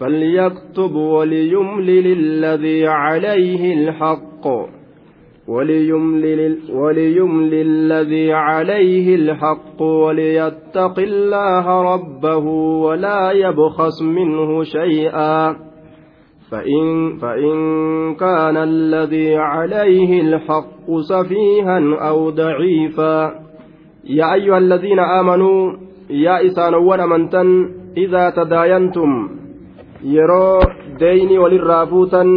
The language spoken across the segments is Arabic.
فليكتب وليملل الذي عليه الحق. وليملل, وليملل الذي عليه الحق وليتق الله ربه ولا يبخس منه شيئا. فإن, فإن كان الذي عليه الحق سفيها أو ضعيفا. يا أيها الذين آمنوا يا إسان ونمنتن إذا تداينتم yeroo deyni walirraa fuutan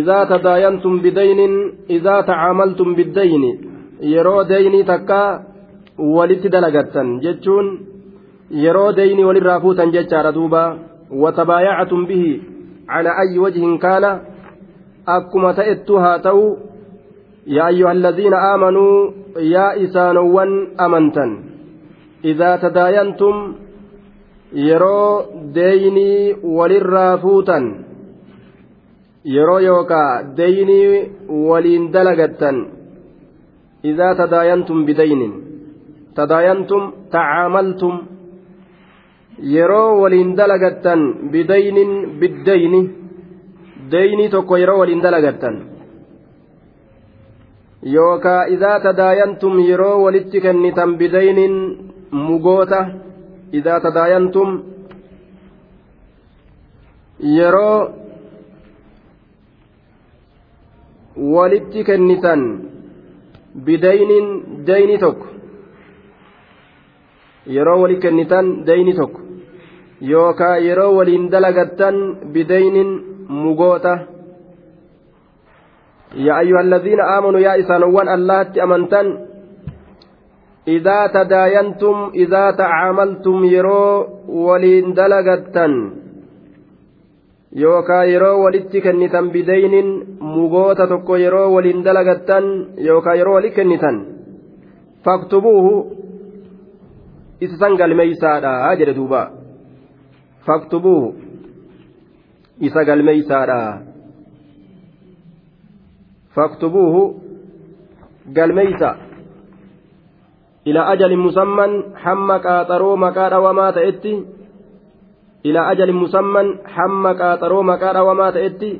idaa tadaayantum bidaynin idaa tacaamaltum biddayni yeroo deynii takka walitti dalagattan jechuun yeroo deynii walirraa fuutan jechaadha duuba watabaayacatum bihi calaa ayyi wajhin kaana akkuma ta'ettu haa ta'u yaa ayyuha alladhiina aamanuu yaa isaanowwan amantan idaa tadaayantum yeroo deeynii walirraa fuutan yeroo yookaa deeynii waliin dalagattan idaa tadaayantum bidaynin tadaayantum tacaamaltum yeroo waliin dalagattan bidaynin biddayni deeynii tokko yeroo waliin dalagattan. Yookaa idaa tadaayantum yeroo walitti kennitan bidaynin mugoota walitti kennitan bidaynin dayni tokko yeroo walitti kennitan dayni tokko yookaa yeroo waliin dalagattan bidaynin mugoota yaa ayyuha alladhiina aamanuu yaa isaanowwan allaatti amantan idaa tadaayantum idaa tacaamaltum yeroo waliin dalagattan yookaa yeroo walitti kennitan bidaynin mugoota tokko yeroo waliin dalagattan yookaa yeroo walitti kennitan faktubuuhu isa san galmeeysaadha jedhe duuba faktubuuhu isa galmeeysaadha faktubuuhu galmeeysa ilaa ajalin musamman hamma qaaxaroo maqaa dhawamaa ta'etti ilaa ajalin musamman hamma qaaxaroo maqaa dhawamaa ta'etti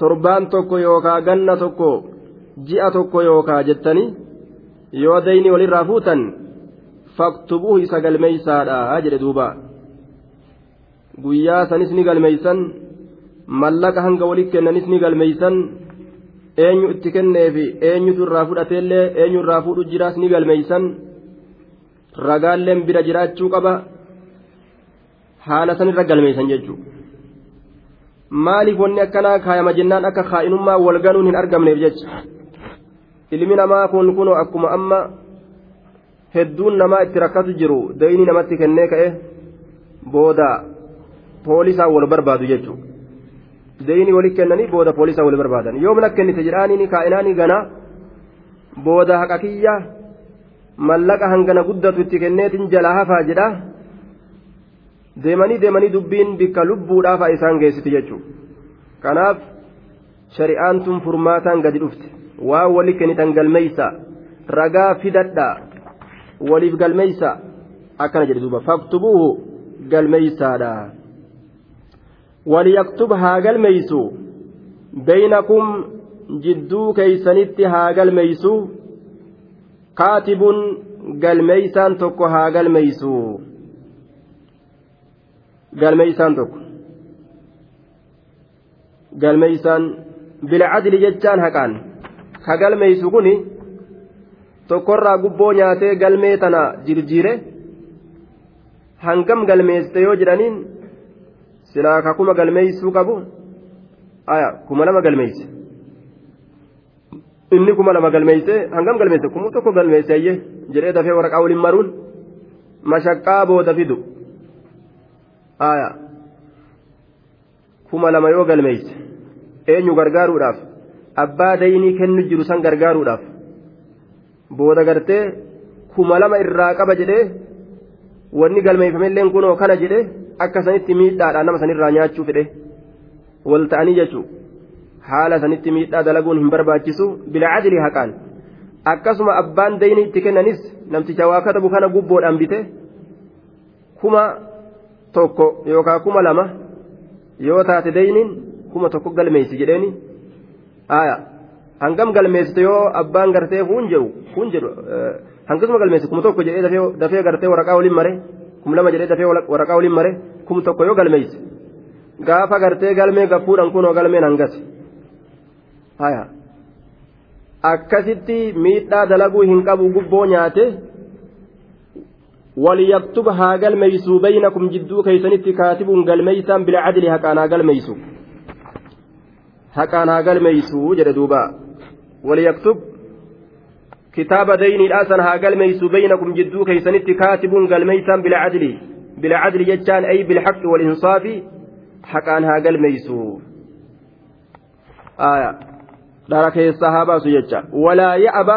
torbaan tokko yookaa ganna tokko ji'a tokko yookaa jettanii yoo dayni walirraa fuutan faktubuuhu isa galmeeysaadha jedhe duuba guyyaa sanis ni galmeeysan mallaqa hanga walitti kennanis ni galmeeysan eenyu itti kenneefi eenyutu irraa fudhateellee eenyu irraa fuudhu jiraas ni galmeeysan ragaalleen bira jiraachuu qaba haala san irra galmeeysan jechuudha maaliif wanni akkanaa kaayama jennaan akka kaa'inummaa walganuun hin argamneef jecha ilmi namaa kun kunoo akkuma amma hedduun namaa itti rakkatu jiru dayni namatti kennee ka'e booda poolisaan wal barbaadu jechuudha. Deyni wali kennanii booda poolisa wali barbaadan yoo mana kennite jedhaanii kaa'inaanii gana booda haqa kiyya mallaqa hangana guddatu itti kenneetiin jalaa hafaa jedha deemanii deemanii dubbiin bikka lubbuudhaafaa isaan geessiti jechuudha kanaaf shari'aan tun furmaataan gadi dhufte waan wali kennitan galmeeysa ragaa fidadhaa waliif galmeeysa akkana jedhe duuba faktubuuhu galmeeysaadha. وليكتب هاجل ميسو بينكم جدو كيسنت هاجل ميسو كاتب قال تكو هاجل ميسو قال تكو قال بالعدل جتان هكان كقال ميسو كوني tokkorraa gubboo nyaatee galmee tana jirjiire hangam galmeessite yoo jedhaniin silaa ka kuma galmeeysuu qabu? Aya kuma lama galmeeyse. Inni kuma lama galmeeyse hangam galmeeyse? Kuma tokko galmeeyse ayye? Jedhee dafee waraqaa waliin maruun? Mashaqqaa booda fidu. Aya. Kuma lama yoo galmeeyse eenyu gargaaruudhaaf? Abbaa daynii kennu jiru san gargaaruudhaaf? Booda gartee kuma lama irraa qaba jedhee wanni galmeeffamelleen kunoo kana jedhe akka sanitti miidhaadhaan nama sanirraa nyaachuu fedhe wal ta'anii jechuudha haala sanitti miidhaa dalaguun hin barbaachisu bilcadli haqaan akkasuma abbaan dayni itti kennanis namticha waa katabu kana gubboodhaan bite kuma tokko yookaan kuma lama yoo taate dayniin kuma tokko galmeessi jedheeni hangam galmeessite yoo abbaan gartee kun jedhu kun jedhu hangasuma galmeessi kuma tokko jedhee dafee gartee waraqaa waliin mare kum lama jedhee dafee waraqaa waliin mare kum tokko yoo galmeessi gaafa gartee galmee gaffuudhaan kunoo galmeen hangasi haya akkasitti miidhaa dalaguu hin qabu gubboo nyaate وليكتب ها قلميسو بينكم جدو كيسنتي كاتب قلميسا بالعدل هكانا قلميسو هكانا قلميسو جد دوبا وليكتب دين الأسن ها قلميسو بينكم جدو كيسنتي كاتب قلميسا بالعدل بالعدل جتان أي بالحق والإنصاف حكانا ها قلميسو آية dhara keessaa haa baasu jecha walaa ya'aba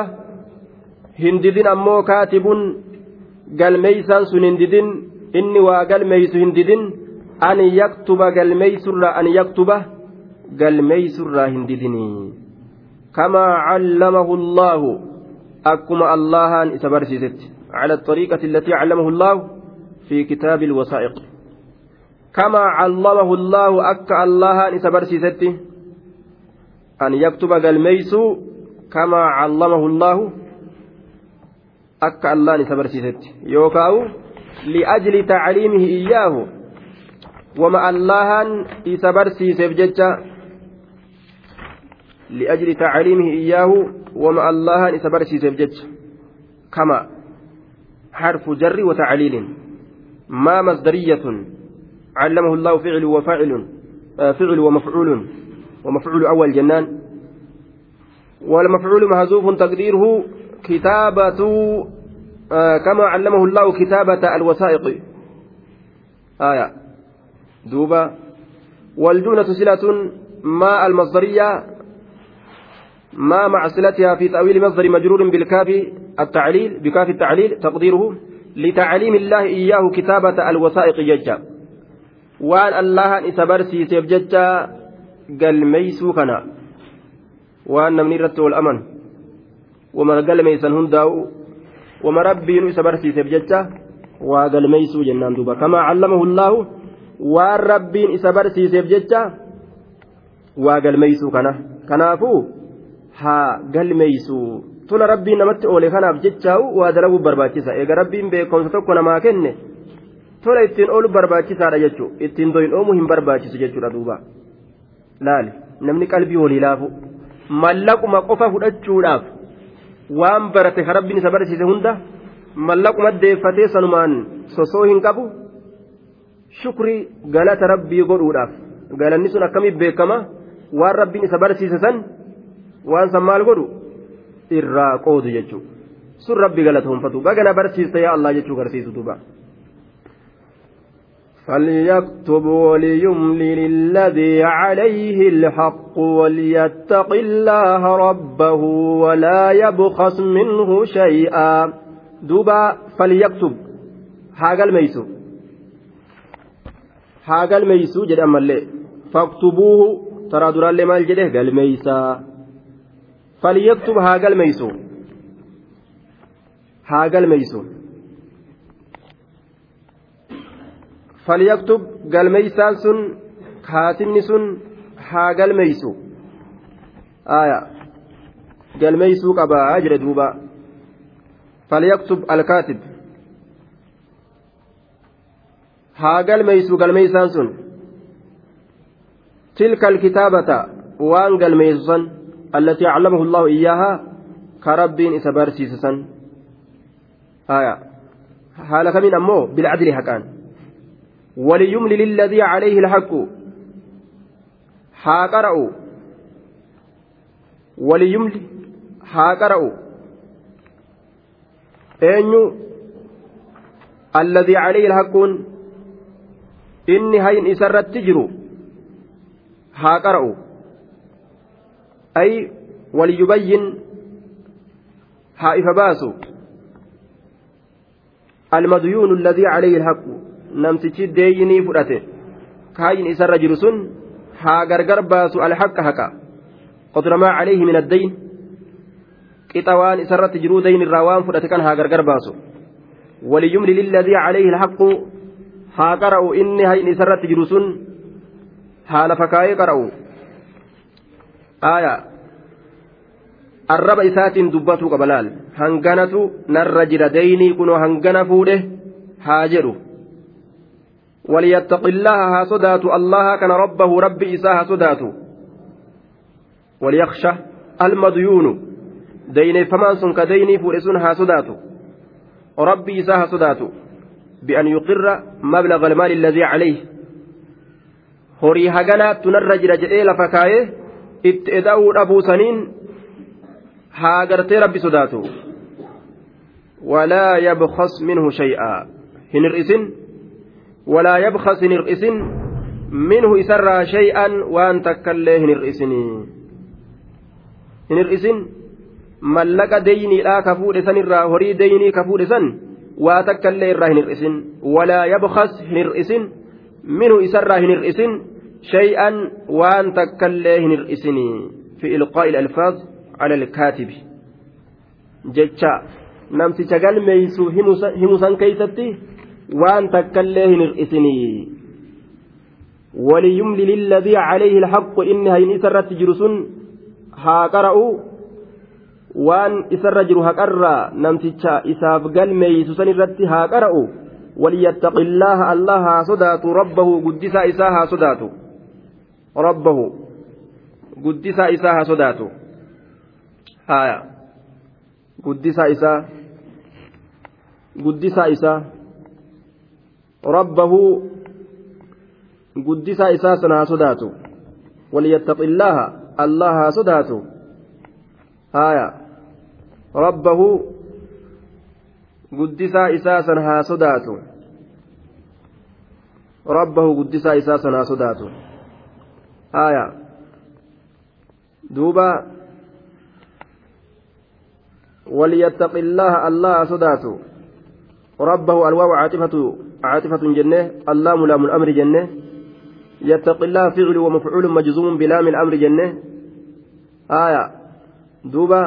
hindidin ammoo kaatibun galmeeysaan sun hindidin inni waa galmeeysu hindidin an yaktuba galmeeysurraa an yaktuba galmeeysurraa hindidinii kamaa callamahu allaahu akkuma allahaan isa barsiisetti على الطريقة التي علمه الله في كتاب الوثائق. كما علمه الله أك الله نسبرسي ستي أن يكتب قلميس كما علمه الله أك الله نسبرسيست يوكاو لأجل تعليمه إياه. وما الله يسبرسيس بججة لأجل تعليمه إياه وما الله يسبرسيس بججة كما حرف جر وتعليل. ما مصدرية. علمه الله فعل وفاعل فعل ومفعول. ومفعول أول جنان. والمفعول محذوف تقديره كتابة آه كما علمه الله كتابة الوثائق. آية. دوبا والجنة صلة ما المصدرية. ما مع صلتها في تأويل مصدر مجرور بالكاف التعليل بكاف التعليل تقديره لتعليم الله إياه كتابة الوثائق ججا وأن الله إسبرسي سيف ججا galmeeysuu kana waan namni irratti wal aman wama galmeeysan hundaa'u wama rabbiinu isa barsiiseef jecha waa galmeeysuu jennaan duuba kamaa callamahu llaahu waan rabbiin isa barsiiseef jecha waa galmeeysuu kana kanaafuu haa galmeeysuu tola rabbiin namatti oole kanaaf jechaa'u waa dalaguu barbaachisa. Eega rabbiin beekumsa tokko namaa kenne tola ittiin oolu barbaachisaadha jechuu. Ittiin doyin oomuu hin barbaachisu jechuudha duuba. Laali namni qalbii walii laafu mallaquma qofa fudhachuudhaaf waan barate ka rabbiin isa barsiise hunda mallaquma deeffatee sanumaan sosoo hin qabu shukrii galata rabbii godhuudhaaf. Galanni sun akkamiif beekama? Waan rabbiin isa barsiise san waan san maal godhu irraa qoodu jechuudha. Sun rabbi galatoonfatu bagana barsiiste yaa Allah jechuu garsiisu duuba. فليكتب وليملل الذي عليه الحق وليتق الله ربه ولا يبخس منه شيئا دوبا فليكتب حاجة الميسو حاجة الميسو جد أمالي فاكتبوه ترى دران لما الجده قال ميسا فليكتب حاجة الميسو. حاجة الميسو. فليكتب قلميسان سن كاتمني سن ها قلميسو آية. قلميسو قبا أجر دوبا. فليكتب الكاتب. ها قلميسو قلميسان سن. تلك الكتابة وان قلميسو التي علمه الله إياها كربين إسبار سيسسا آية حال كمين أمو بالعدل حكان وليملل الذي عليه الحق waliyumli haa qara'u eenyu alladii calayhi alhaqquun inni hayin isarratti jiru haa qara'u أي وليبين حائف باسو المديون الذي عليه الحق نمتشي ديني فرأته كاين إسر رجل سن ها غرغر باسو الحق حقا قدر ما عليه من الدين قطوان إسرت جرو دين الروان فرأته كان ها غرغر باسو وليملي للذي عليه الحق ها قرأوا إني هاين إسرت جرو سن haala fakaayee qara'u aayaa arraba isaatiin dubbatuu qaba laal hanganatu narra jira deynii kunoo hangana fuudhe haa وليتق الله ها صدات الله كان ربه ربي إساها صدات وليخشى المديون دين فمان سن كديني فورسون ها صدات ربي إساها صدات بأن يقر مبلغ المال الذي عليه narra jira jedhee lafa kaayee itti eda'uu dhabuusaniin haa gartee rabbi sodaatu walaa yabkas minhu shay'aa hin hir'isin walaa yabkas hin hir'isin minhu isarraa shay'an waan takkaillee hin hir'isinii hin hir'isin mallaqa deyniidhaa ka fuudhe san irraa horii deynii ka fuudhe san waa takkaillee irraa hin hir'isin walaa yabkas hin hir'isin minhu isarraa hin hir'isin waan takkallee hin hir'isinii fi ilqaa'i alfaaz ala alkaatibi jecha namticha galmeeysu himusan keeysatti waan takkallee hin hir'isinii وليملي للذي عليه الحق إن هين إسرت جرسون ها قرأوا isarra jiru haqarraa namticha isaaf galmeeysu san irratti haa qara'u waliyattaqi illaaha allah haa sodaatu rabbahu guddisaa isaa haa sodaatu rabbahu guddisaa isaa haa sodaatu haya guddisaa isaa guddisaa isaa rabbahu guddisaa isaa sana haa sodaatu waliyattaqi illaaha allah haa sodaatu haya rabbahu guddisaa isaa san haa sodaatu rabbahu guddisaa isaa san haa sodaatu aya duuba وليتق الله الله صداته ربه الواو عاطفة عاطفة جنة. اللام لام الأمر جنة. يتق الله فعل ومفعول مجزوم بلام الأمر جنة. آية. دوبا.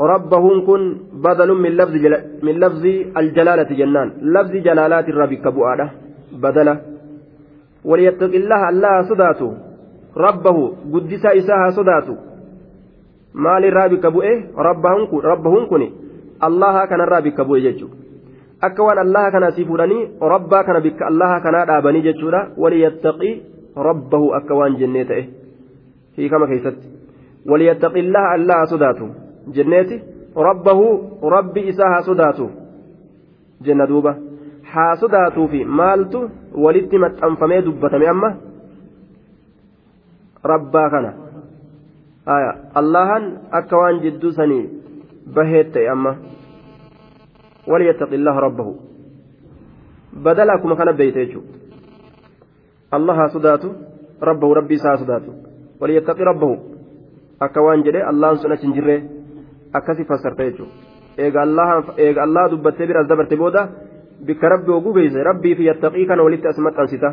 ربهم كن بدل من لفظ. من لفظ الجلالة جنان. لفظ جلالات الرب كبؤادة. بدلة. وليتق الله الله صداته ربه قدس إساها صداته maal irraa bikka bu'e rabbahun kun allaha kanarraa bikka bu'e jechuudha akka waan allaha kana asii fuudhanii rabbaa kana bikka allaha kanaa dhaabanii jechuudha waliyattaqii rabbahu akka waan jennee ta'e hiikama keessatti waliyattaqii allaha allaha sodaatu jenneeti rabbahu rabbi isaa haa sodaatu jenna duuba haa sodaatuufi maaltu walitti maxxanfamee dubbatame amma rabbaa kana allahan akka waan jidduu sanii baheet ta'e amma وليتق الله ربه بدل أكما كان بيته الله صداته ربه ربي صداته وليتقي ربه أكوان جري الله سنة جري akkasi fassarta jechuudha eega allah dubbattee biras dabarte booda fi yattaqii kana walitti as maxxansita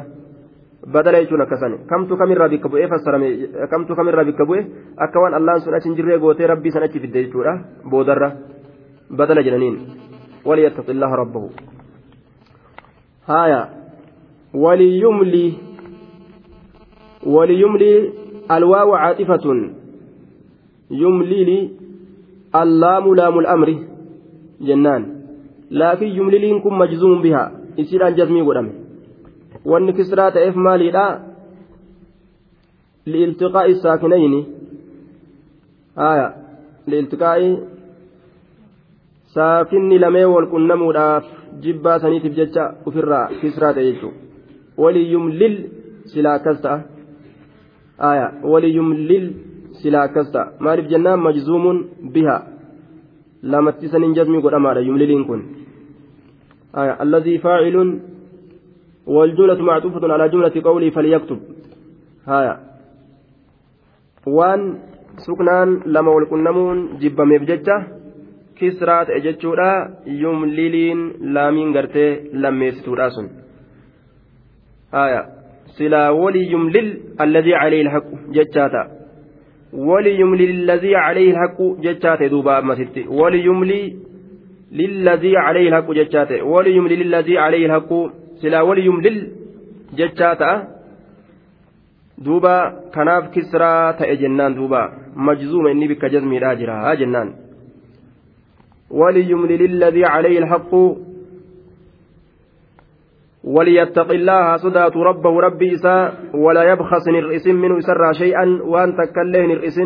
badala jechuun akkasani kamtu kamirraa bikka bu'ee fassarame kamtu kamirraa bikka bu'e akka waan allaan sun achi hin jirree gootee rabbii san achi fidde jechuudha boodarra badala jedhaniin وليتق الله ربه هايا وليملي وليملي الواو عاطفة يملي لي اللام لام الأمر جنان laakiin jumliliin kun majzuun biha isiidhaan jazmii godhame. Wanni kisraa ta'eef maaliidha? Liiltiqaa'i saakinayni haya liiltiqaa'i saakinni lamee wal qunnamuudhaaf jibbaa saniitiif jecha ofirraa kisraa ta'e jechuudha waliyyum lil silaa akkas ta'a. Haya waliyyum lil silaa akkas ta'a. Maaliif jennaan majzuumun biha lamatti saniin jazmii godhamaadha yumliliin kun. الذي فاعل والجملة معطوفة على جملة قوله فليكتب هايا waan suknaan lama walqunnamuun jibbameef jecha kisraa ta'e jechuudha yumliliin laamiin gartee lammeessituudha sun silaa walii yumlil alladii calee ilhaqu jechaa ta'a walii yumlil alladii calee ilhaqu jechaa ta'e duuba ammasitti walii yumlii jechaa ta'e walii yumlil alladii calee ilhaqu silaa walii yumlil jechaa ta'a duuba kanaaf kisraa ta'e jennaan duuba majzuuma inni bikka jazmiidhaa jira jennaan وليملل الذي عليه الحق وليتق الله صدات ربه ربي إساء ولا يبخس نرئس منه سرى شيئا وأن تكله نرئس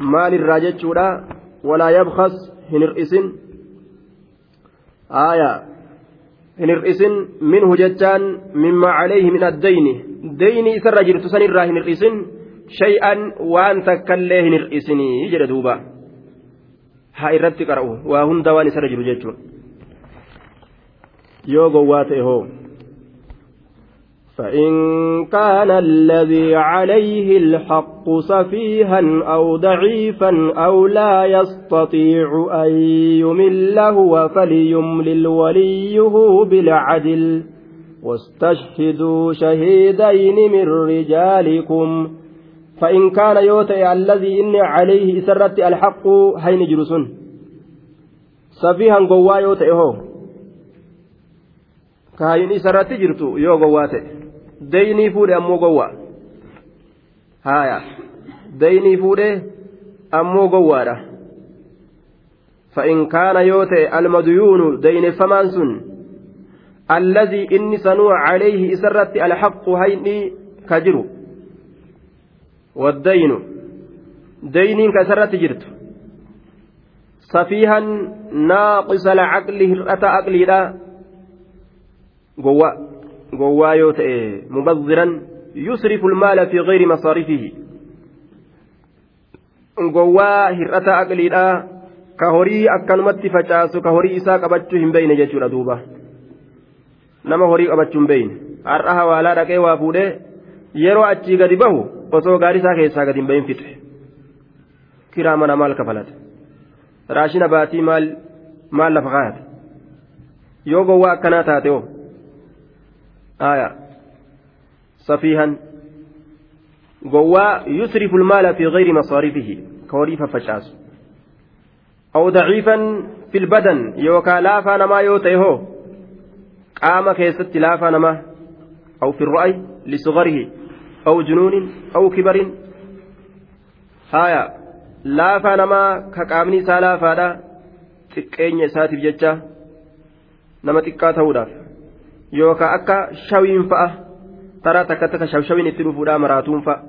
مال الراجج ولا يبخس aayaa hin hir'isin minhu jechaan mimmaa caleehi min addayni deyni isarra jirtu san irraa hin hir'isin shay'an waan takkallee hin hir'isinii jedhe duuba. Haa irratti qara'u. Waa hunda waan isarra jiru jechuun yoo gowwaa ta'e hoo. فإن كان الذي عليه الحق سفيها أو ضعيفا أو لا يستطيع أن يمله فليملل وليه بالعدل. واستشهدوا شهيدين من رجالكم. فإن كان يوتي الذي إني عليه سرت الحق هين جرسون سفيها قوا يوتي هو. كاين سرت جرتو يو قواتي ديني فودي أمو قوا هايا ديني فودي أمو قوالا فإن كان يوتي المديون دين فمانسون الذي إني سنوع عليه سرت الحق هين كجرو waddaynu dayniin ka isarratti jirtu. Safiihan naaqisa alcaqli hir'ata aqliidha. Gowwaa. Gowwaa yoo ta'e mubaddiran yusrifu almaala fi gayri masaarifihi gowwaa hir'ata aqliidha ka horii akkanumatti facaasu ka horii isaa qabachuu hin beeyne jechuudha duuba nama horii qabachuu hin beeyne har'a hawaalaa dhaqee waa fuudhee yeroo achii gadi bahu osoo gaarii isaa keessaa gadi hin bahin fixe kiraa mana maal kafalate raashina baatii maal maal lafa kaayate yoo gowwaa akkanaa taate oo yusrifu lmaala fi gayri masaarifihi ka horii faffacaasu aw daciifan fi lbadan yookaa laafaa namaa yoo ta'e hoo qaama keessatti laafaa namaa aw fi ru'ay lisugarihi أو جنون أو كبر هايا namaa ka qaamni isaa laafaadha xiqqeenya isaatiif jecha nama xiqqaa yookaan akka shawiin fa'a taraa takka takka shawshawiin itti dhufuudha maraatuun fa'a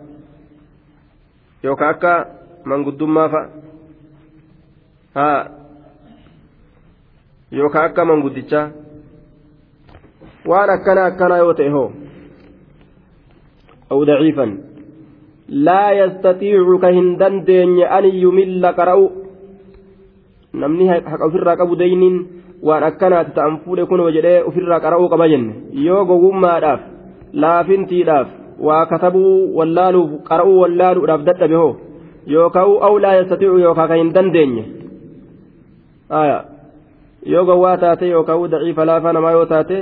yookaan akka manguddummaa fa'a yookaan akka manguddichaa waan akkana akkanaa yoo ta'e hoo. أو ضعيفا لا يستطيع كهندن دين أن يمل قرأ namni haqa ofirraa qabu dayniin waan akkanaati ta'an fuudhe kun jedhee ofirraa qara'uu qaba jenne. Yoo gowwummaadhaaf laafintiidhaaf waa katabuu wallaaluuf qara'uu wallaaluudhaaf dadhabe hoo yookaan awlaa yastatiicu yookaan kan hin dandeenye. Yoo gowwaa taate yookaan daciifa laafaa namaa yoo taate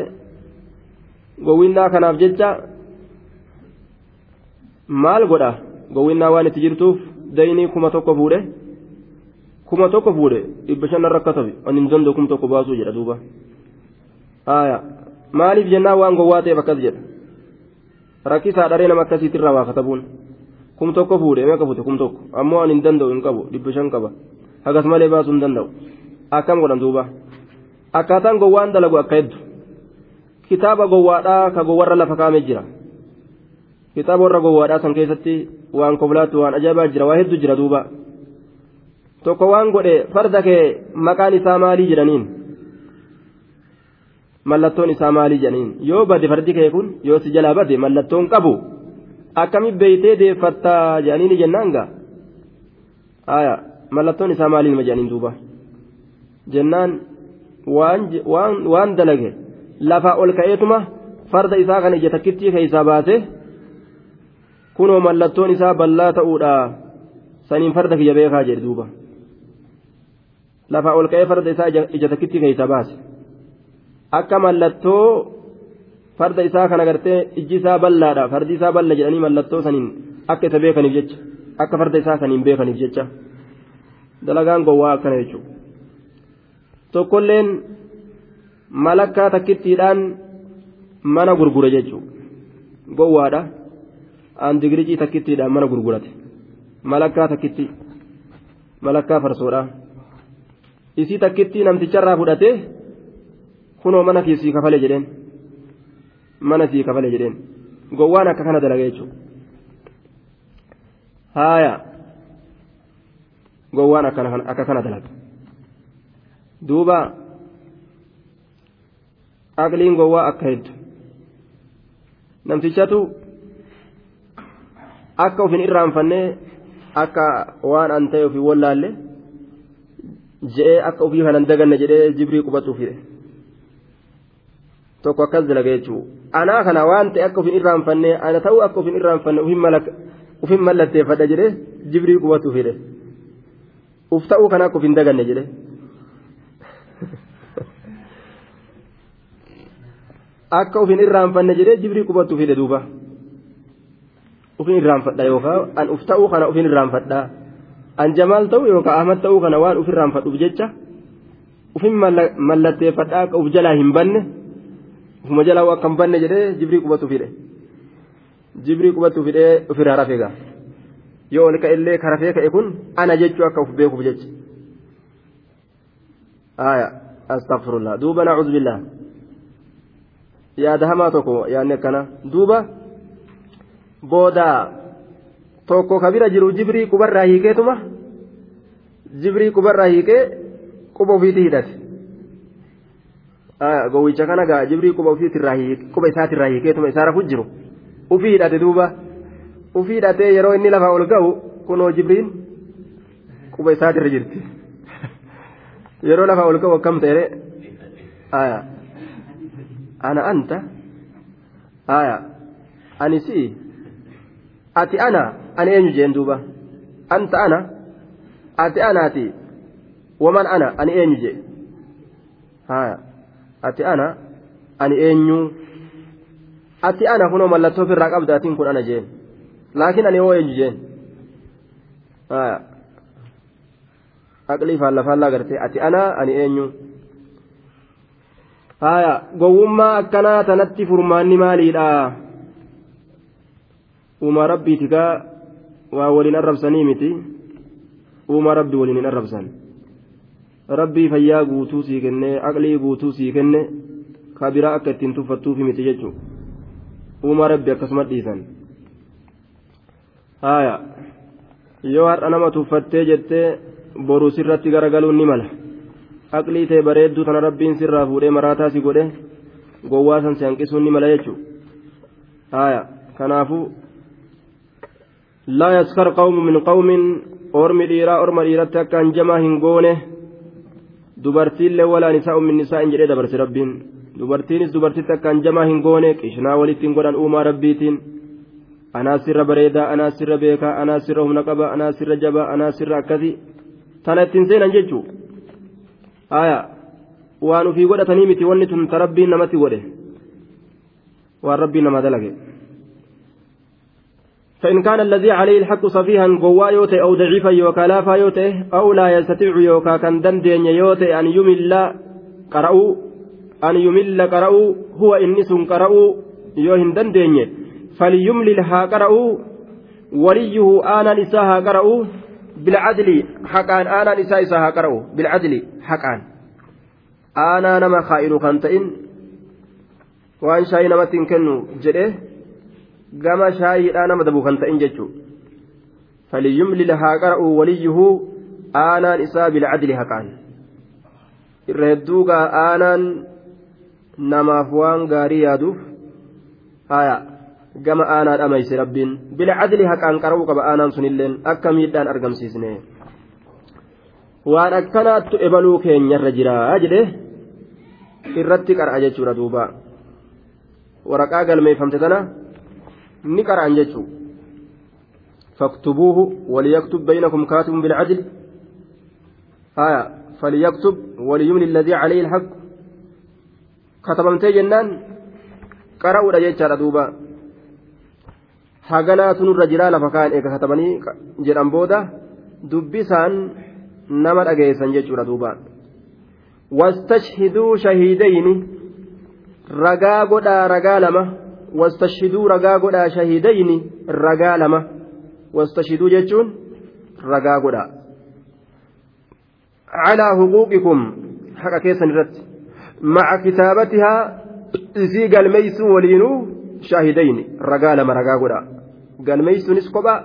gowwinnaa kanaaf jecha maal godha? Gowwinnaa waan itti jirtuuf daynii kuma tokko fuudhe kuma tokko fuudhe dhibba shanan rakkatabe ani hin danda'u kuma tokko baasuu jedha duuba haaya maaliif jennaan waan gowwaa ta'eef akkas jedha rakkisaa dharee nama akkasiitirraa waa katabuun kum tokko fuudhe meeqa fute kum tokko ammoo ani hin danda'u hin qabu dhibba shan qaba hagas malee baasuu hin danda'u akkam godhan duuba akkaataan gowwaan dalagu akka heddu kitaaba gowwaadhaa ka gowwarra lafa kaa'amee jira. kitaaba warra gowwaadhaa san keessatti waan koblaatu waan ajaa'ibaa jira waa hedduu jira duuba tokko waan godhe farda kee maqaan isaa maalii jedhaniin mallattoon isaa maalii jedhaniin yoo bade fardi kee kun yoo si jalaa bade mallattoon qabu akkami beeytee deeffattaa jedhaniini jennaan gaa aya mallattoon isaa maalii ma jedhaniin duuba jennaan waan dalage lafaa ol ka'eetuma farda isaa kana ija takkittii keessaa baase kunoo mallattoon isaa bal'aa ta'uudha saniin farda kiyya beekaa jedhe duuba lafaa ol ka'ee farda isaa ija takkitti keeysa baase akka mallattoo farda isaa kana gartee ijji isaa bal'aadha fardi isaa bal'a jedhanii mallattoo saniin akka isa beekaniif jecha akka farda isaa saniin beekaniif jecha dalagaan gowwaa akkana jechuudha tokkolleen malakkaa takkittiidhaan mana gurgure jechuudha gowwaadha aan digiricii takkittiidhaan mana gurgurate malakkaa takkitti malakkaa farsoodha isii takkittii namticharraa fudhate kunoo mana kiisii kafale jedheen mana sii kafale jedheen gowwaan akka kana dalaga jechuudha haaya gowwaan akka kana dalaga duuba aqliin gowwaa akka heddu namtichatu akka ufin irraanfannee akka waan an ta'e ofii wallaalle je'ee akka ofii kanan daganne jedhee jibrii qubatu fide tokko akkas dalaga jechuu anaa kana waan ta'e akka ufin irraanfannee ana ta'uu akka ufin irraanfanne ufin mallatteeffadha jedhee jibrii qubatu fide uf ta'uu kana akka ufin daganne jedhee. akka ufin irraanfanne jedhee jibrii qubatu fide duuba ufin irraanfadha yookaan an uf ta'uu kana ufin irraanfadha an jamaal ta'uu yookaan ahmad ta'uu kana waan uf irraanfadhuuf jecha ufin mallatteeffadha akka uf jalaa hin banne ufuma jalaa akka hin banne jedhee jibrii qubatu fide jibrii qubatu fidee ofirraa rafe gaa yoo ol ka'ellee karafee ka'e kun ana jechuu akka uf beekuuf jecha aya astaghfirullah duuba nacuudhu billah yaada hamaa tokko yaadni akkana duuba booda tokko kabira jiru jibrii qubarraa hiikeetuma jibrii qubarraa hiikee quba ofiitti hidhate gowwicha kana gaa jibrii quba ofiitirraa quba isaatirraa hiikeetuma isaa rafu jiru ufii hidhate duuba ufii hidhatee yeroo inni lafa ol ga'u kunoo jibriin quba isaatirra jirti yeroo lafa ol ga'u akkam ta'e ana anta ani si ati ana ani eenyu jeen duuba anta ana ati anaati waman ana ani eenyu jee haya ati ana ani eenyu ati ana kunoo mallattoo ofirraa qabda atiin kun ana jeen laakiin ani hoo eenyu jeen haya aqlii faalla faallaa gartee ati ana ani eenyu haya gowwummaa akkanaa tanatti furmaanni maaliidha uuma rabbiiti gaa waa waliin arrabsanii miti. Uuma rabbi waliin hin arrabsan. Rabbii fayyaa guutuu sii kenne aqlii guutuu sii kenne ka biraa akka ittiin tuffattuufi miti jechuu uuma rabbi akkasuma dhiisan. Haya yoo har'a nama tuffattee jettee boru sirratti garagaluun ni mala. Aqlii ta'e bareedduu tana rabbiin sirraa fuudhee maraataa si godhe gowwaa san si hanqisuun ni mala jechuu haya kanaafuu dhiiratti akka hanjamaa hin goone dubartiillee walaan isaa min nisaa'in jedhee dabarse rabbiin dubartiinis dubartitti akka hanjamaa hin goone qishnaa walitti hin godhan uumaa rabbiitiin anaa sirra bareedaa anaa sirra beekaa anaa sirra humna qaba anaa sirra jabaa anaa sirra akkasi tana ittiin seenan jechuu haya waan ufii godhatanii miti wanni tun ta rabbiin namatti godhe waan rabbiin nama dalage فإن كان الذي عليه الحق صفيها قوا يوتي أو ضعيفا يوكا لافا يوتي أو لا يستطيع يوكا كان دندين يوتي أن يمل قرأوا أن يمل قرأوا هو إنس قرأوا يوهن دندين. فليملل ها قرأوا وليه آنا نساها قرأوا بالعدل حقان آنا نساء إساها قرأوا بالعدل حقان. آنا نما خائر خنتئن وأن شاي جده. Gama shaayiidhaa nama dabu kan ta'in jechuudha falyumlil haa qara'u waliyyuhu aanaan isaa bilcadli haqaan irra hedduugaa aanaan namaaf waan gaarii yaaduuf haya gama aanaa dhamayse rabbiin bilcadli haqaan qara'uu qaba aanaan sunilleen akka miidhaan argamsiisne waan akkanaattu ebaluu keenyarra jiraa jedhe irratti qara'a jechuudha duuba waraqaa galmeeffamte tana ni qara'an jechuun فاكتبوه وليكتب بينكم كاتب بالعدل آية فليكتب وليملي الذي عليه الحق كتبمتي جنان قرأوا رجيتشا دوبا haganaatu nurra jiraa lafa kaan eega katabanii jedhan booda dubbisaan nama dhageessan jechuudha duuba wastashhiduu shahiidayni ragaa godhaa ragaa lama wastashhiduu ragaa godhaa shahiidayni ragaa lama wastashhiduu jechuun ragaa godhaa calaa huquuqikum haqa keessan irratti maca kitaabatihaa isii galmeeysuu waliinuu shaahidayni ragaa lama ragaa godhaa galmeeysuunis kopha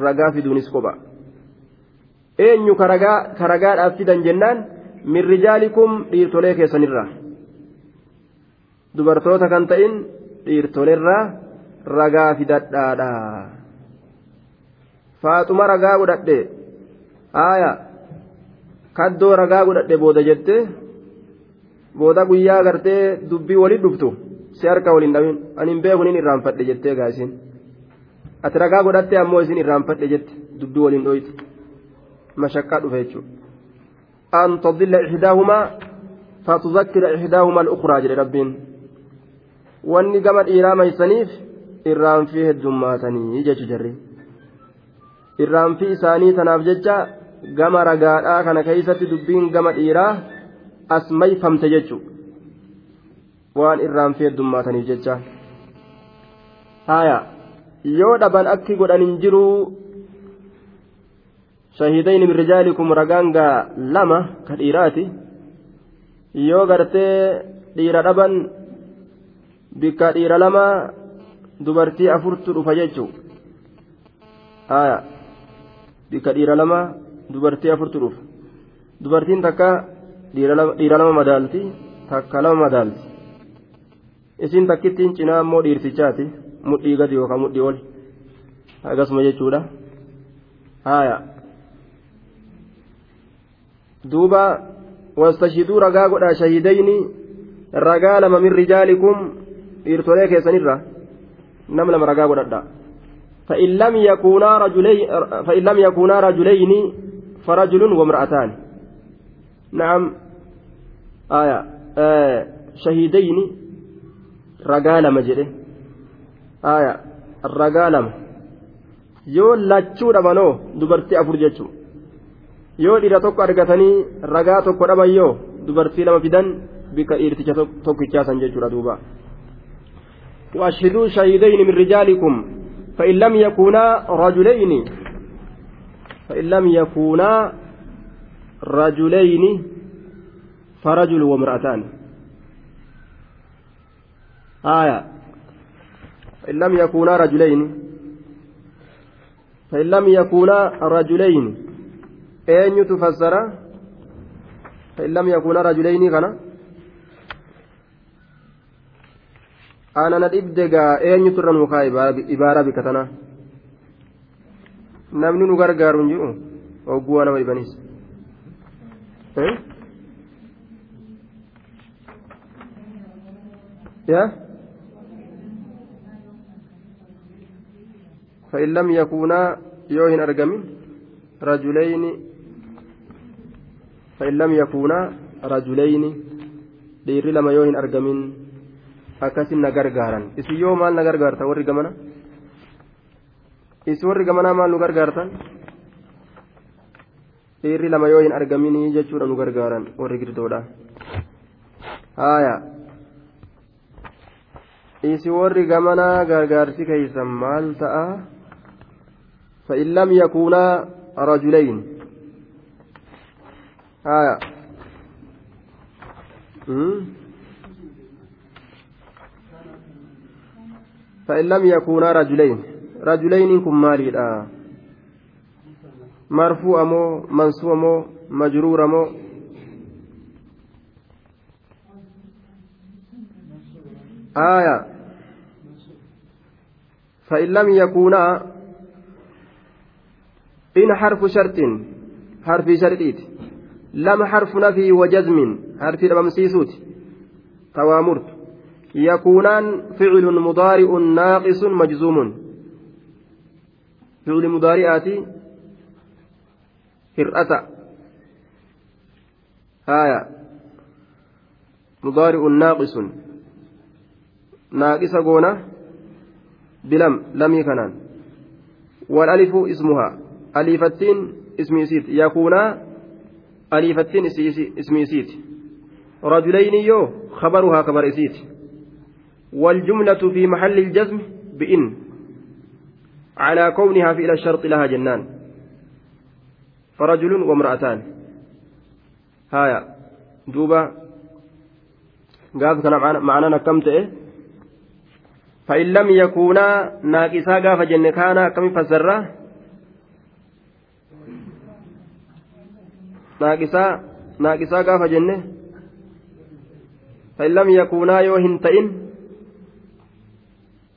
ragaa fiduunis kopha eenyu ka ragaadhaaf fidan jennaan min rijaalikum dhiirtolee keessanirraa dubartoota kan ta'in dhiirtoleerraa ragaa fidadhaadha. Faaxuma ragaa godhadhe. Haaya kaddoo ragaa godhadhe booda jette. Booda guyyaa gartee dubbii waliin dhuftu. Si harka waliin dhabin ani hin beeku nin irraanfadhe jettee gaasiin ati ragaa godhatte ammoo isin irraanfadhe jette dubbii waliin dhoytu. Mashaqqaa dhufe jechuudha. An tadilla ixdaahumaa fatuzakkira ixdaahumaa al-ukraa jedhe rabbiin wanni gama dhiiraa maysaniif irraanfii heddummaatanii jechu jarri. Irraanfii isaanii tanaaf jecha gama ragaadhaa kana keeysatti dubbiin gama dhiiraa as mayfamte jechu. Waan irraanfii heddummaataniif jecha. Haya yoo dhaban akki godhan hin jiruu shahiidayni min rijaalikum ragaangaa lama ka dhiiraati. Yoo gartee dhiira dhaban bikka dhiira lama dubartii afurtu dhufa jechuu haya bikka dhiira lama dubartii afurtu dhufa dubartiin takka dhiira lama madaalti takka lama madaalti isin takkittiin cinaa immoo dhiirtichaati mudhii gadi yookaan mudhii ol akkasuma jechuudha haya duuba wastashiduu ragaa godhaa shahidayni ragaa lama min rijaalikum dhiirtolee keessanirra nam lama ragaa godhadha فإن لم يكونا رجلين فإن لم يكونا رجلين فرجل وامرأتان نعم آية آه شهيدين رجال مجده آية الرجال yoo lachuu dhabanoo dubartii afur jechuun yoo dhiira tokko argatanii ragaa tokko dhaban yoo dubartii lama fidan bika dhiirticha tokkichaasan jechuudha duuba وأشهدوا شهيدين من رجالكم. فإن لم يكونا رجلين. فإن لم يكونا رجلين. فرجل وامرأتان آية. فإن لم يكونا رجلين. فإن لم يكونا رجلين. أين تفسر فإن لم يكونا رجلين كان أنا ندبدغا أين ترى مكا إبارة بكتنا namni nu gargaaru hin jiru ogguwaa nama dhibaniis yaa فإن لم يكونا يوهن أرقمين رجلين فإن لم يكونا رجلين lama yoo hin argamin akkasin na gargaaran isin yoo maal na gargaarta warri gamana isin warri gamanaa maal nu gargaartan dhiirri lama yoo hin argaminii jechuudha nu gargaaran warri girdoodha haaya isin warri gamanaa gargaarsi keeysan maal ta'a فإن لم يكونا رجلين آية فإن لم يكونا رجلين. رجلين كن مالي مرفوع مو منصوب مو مجرور مو. آية. فإن لم يكونا إن حرف شرط حرف شرطيت. لم حرف نفي وجزم حرف الممسيسوت توامرت. يكونان فعل مضارع ناقص مجزوم. fi'uli mudaari'aati hir'ata haaya mudaari'un naaqisun naaqisa goona bilam lamii kanaan والألف اسمها. أليفتين اسم يسيت. يكون أليفتين اسم يسيت. رجلين يو خبرها خبر إسيت والجملة في محل الجزم بإن على كونها فعل الشرط لها جنان. فرجل وامرأتان. هايا دوبا قاف كان معنا كم إيه فإن لم يكونا ناقصا قاف جن كان كم فسره ناقصا ناقصا قاف جنه. فإن لم يكونا يوهن تئن.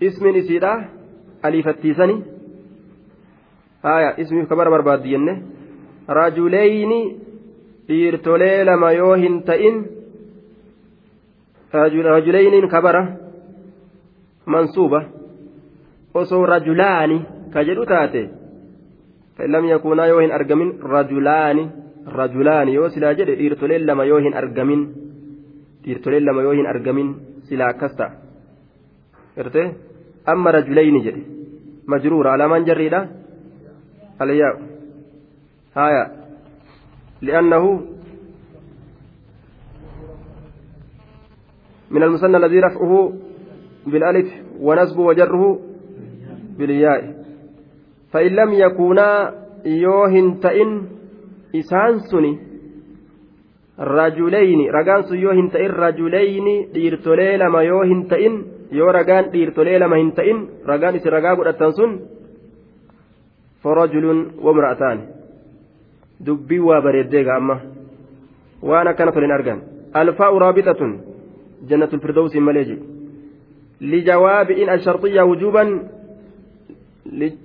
اسم نسيدا aliifattiisani haya ismiif kabara barbaaddu jenne rajuleyni dhiirtolee lama yoo hin ta'in rajuleyniin kabara mansuuba osoo rajulaani ka jedhu taate فإن لم يكونا يوهن أرجمين رجلان رجلان يو سلا جد إيرتولين لما يوهن أرجمين إيرتولين لما يوهن أرجمين سلا كستا إرتي أما رجلين جدي مجرور. على من جريدة الياء هايا. لأنه من المثنى الذي رفعه بالألف ونسبه وجره بالياء. فإن لم يكونا يوهن تئن إسان سني. رجلين. رجان يوهن تئن رجلين. ديرتولي لما يوهن تئن yoo ragaan dhiirtolee lama hin ta'in ragaan isin ragaa godhattan sun farajulun wamra'ataani dubbii waa bareeddee amma waan akkana tolin argan alfaa'u raabixatun jannatul firdawsiin malee لجواب إن الشرطية وجوبا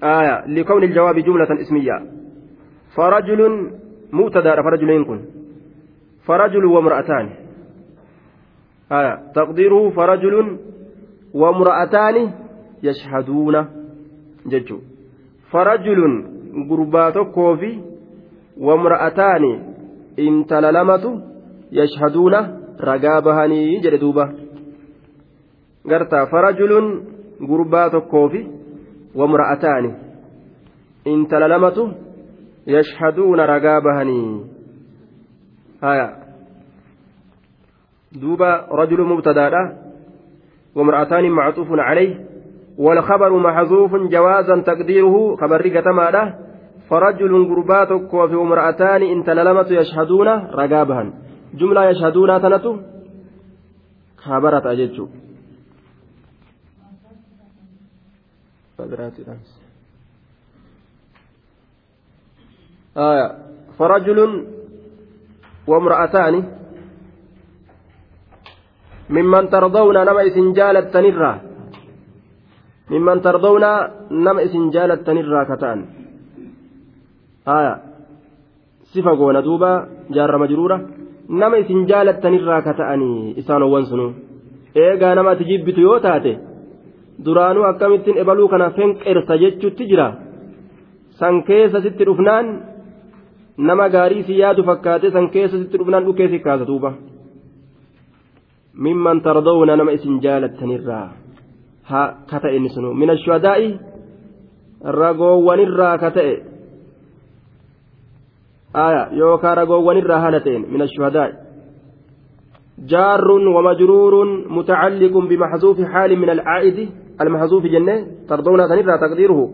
آية لكون الجواب جملة اسمية فرجل مبتدا فرجلين كن فرجل وامرأتان آية تقديره فرجل وامرأتان يشهدون ججو. فرجل قربات كوفي وامرأتان إن تللمت يشهدون رقابهني جلدوبة قرتا فرجل قربات كوفي وامرأتان إن تللمت يشهدون رقابهني هايا. دوبا رجل مبتدأ. وامرأتان معطوف عليه والخبر محذوف جوازا تقديره خبر قتماده فرجل قربات وفي امرأتان إن تللمت يشهدون رقابها جملة يشهدون تنتو؟ خبرت أججو آية. فرجل وامرأتان mimman tardawna nama isin jaalattanirraa mimman tardawna nama isin jaalattanirraa ka ta'an aya sifa goona duuba jaarrama jiruura nama isin jaalattanirraa ka ta'anii isaan owwan sunu eegaa nama ati jibbitu yoo taate duraanuu akkamittiin ebaluu kana fenqersa jechutti jira san keessa sitti dhufnaan nama gaarii si yaadu fakkaate san keessa sitti dhufnaan dhukkee si kaasa duuba. Nama isin jaalattanirraa ha ka ta'e inni sunu min ashuhadaa'i ragoowwanirraa ka ta'e aya yookaa ragoowwanirraa haala ta'en min ashuhadaa'i جار ومجرور متعلق بمحذوف حال من العائد المحذوف جنة ترضون تنرى تقديره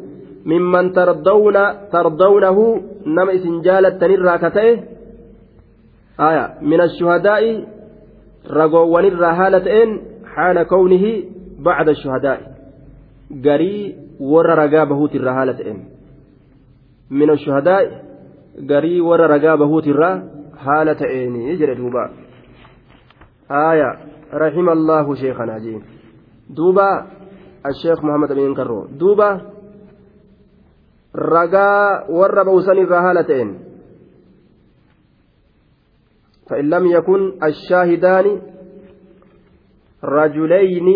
ممن ترضون ترضونه نما سنجالة تنرى كتئه آية من الشهداء ta'een haala kawnihi bacda shuhadaa'i garii warra ragaa bahuutirraa haala ta'een min ashuhadaa'i garii warra ragaa bahuutirraa haala ta'eenii jedhe duuba آية رحم الله شيخنا جين دوبا الشيخ محمد أمين كرو دوبا رجاء ور بوسن الرهالتين فإن لم يكن الشاهدان رجلين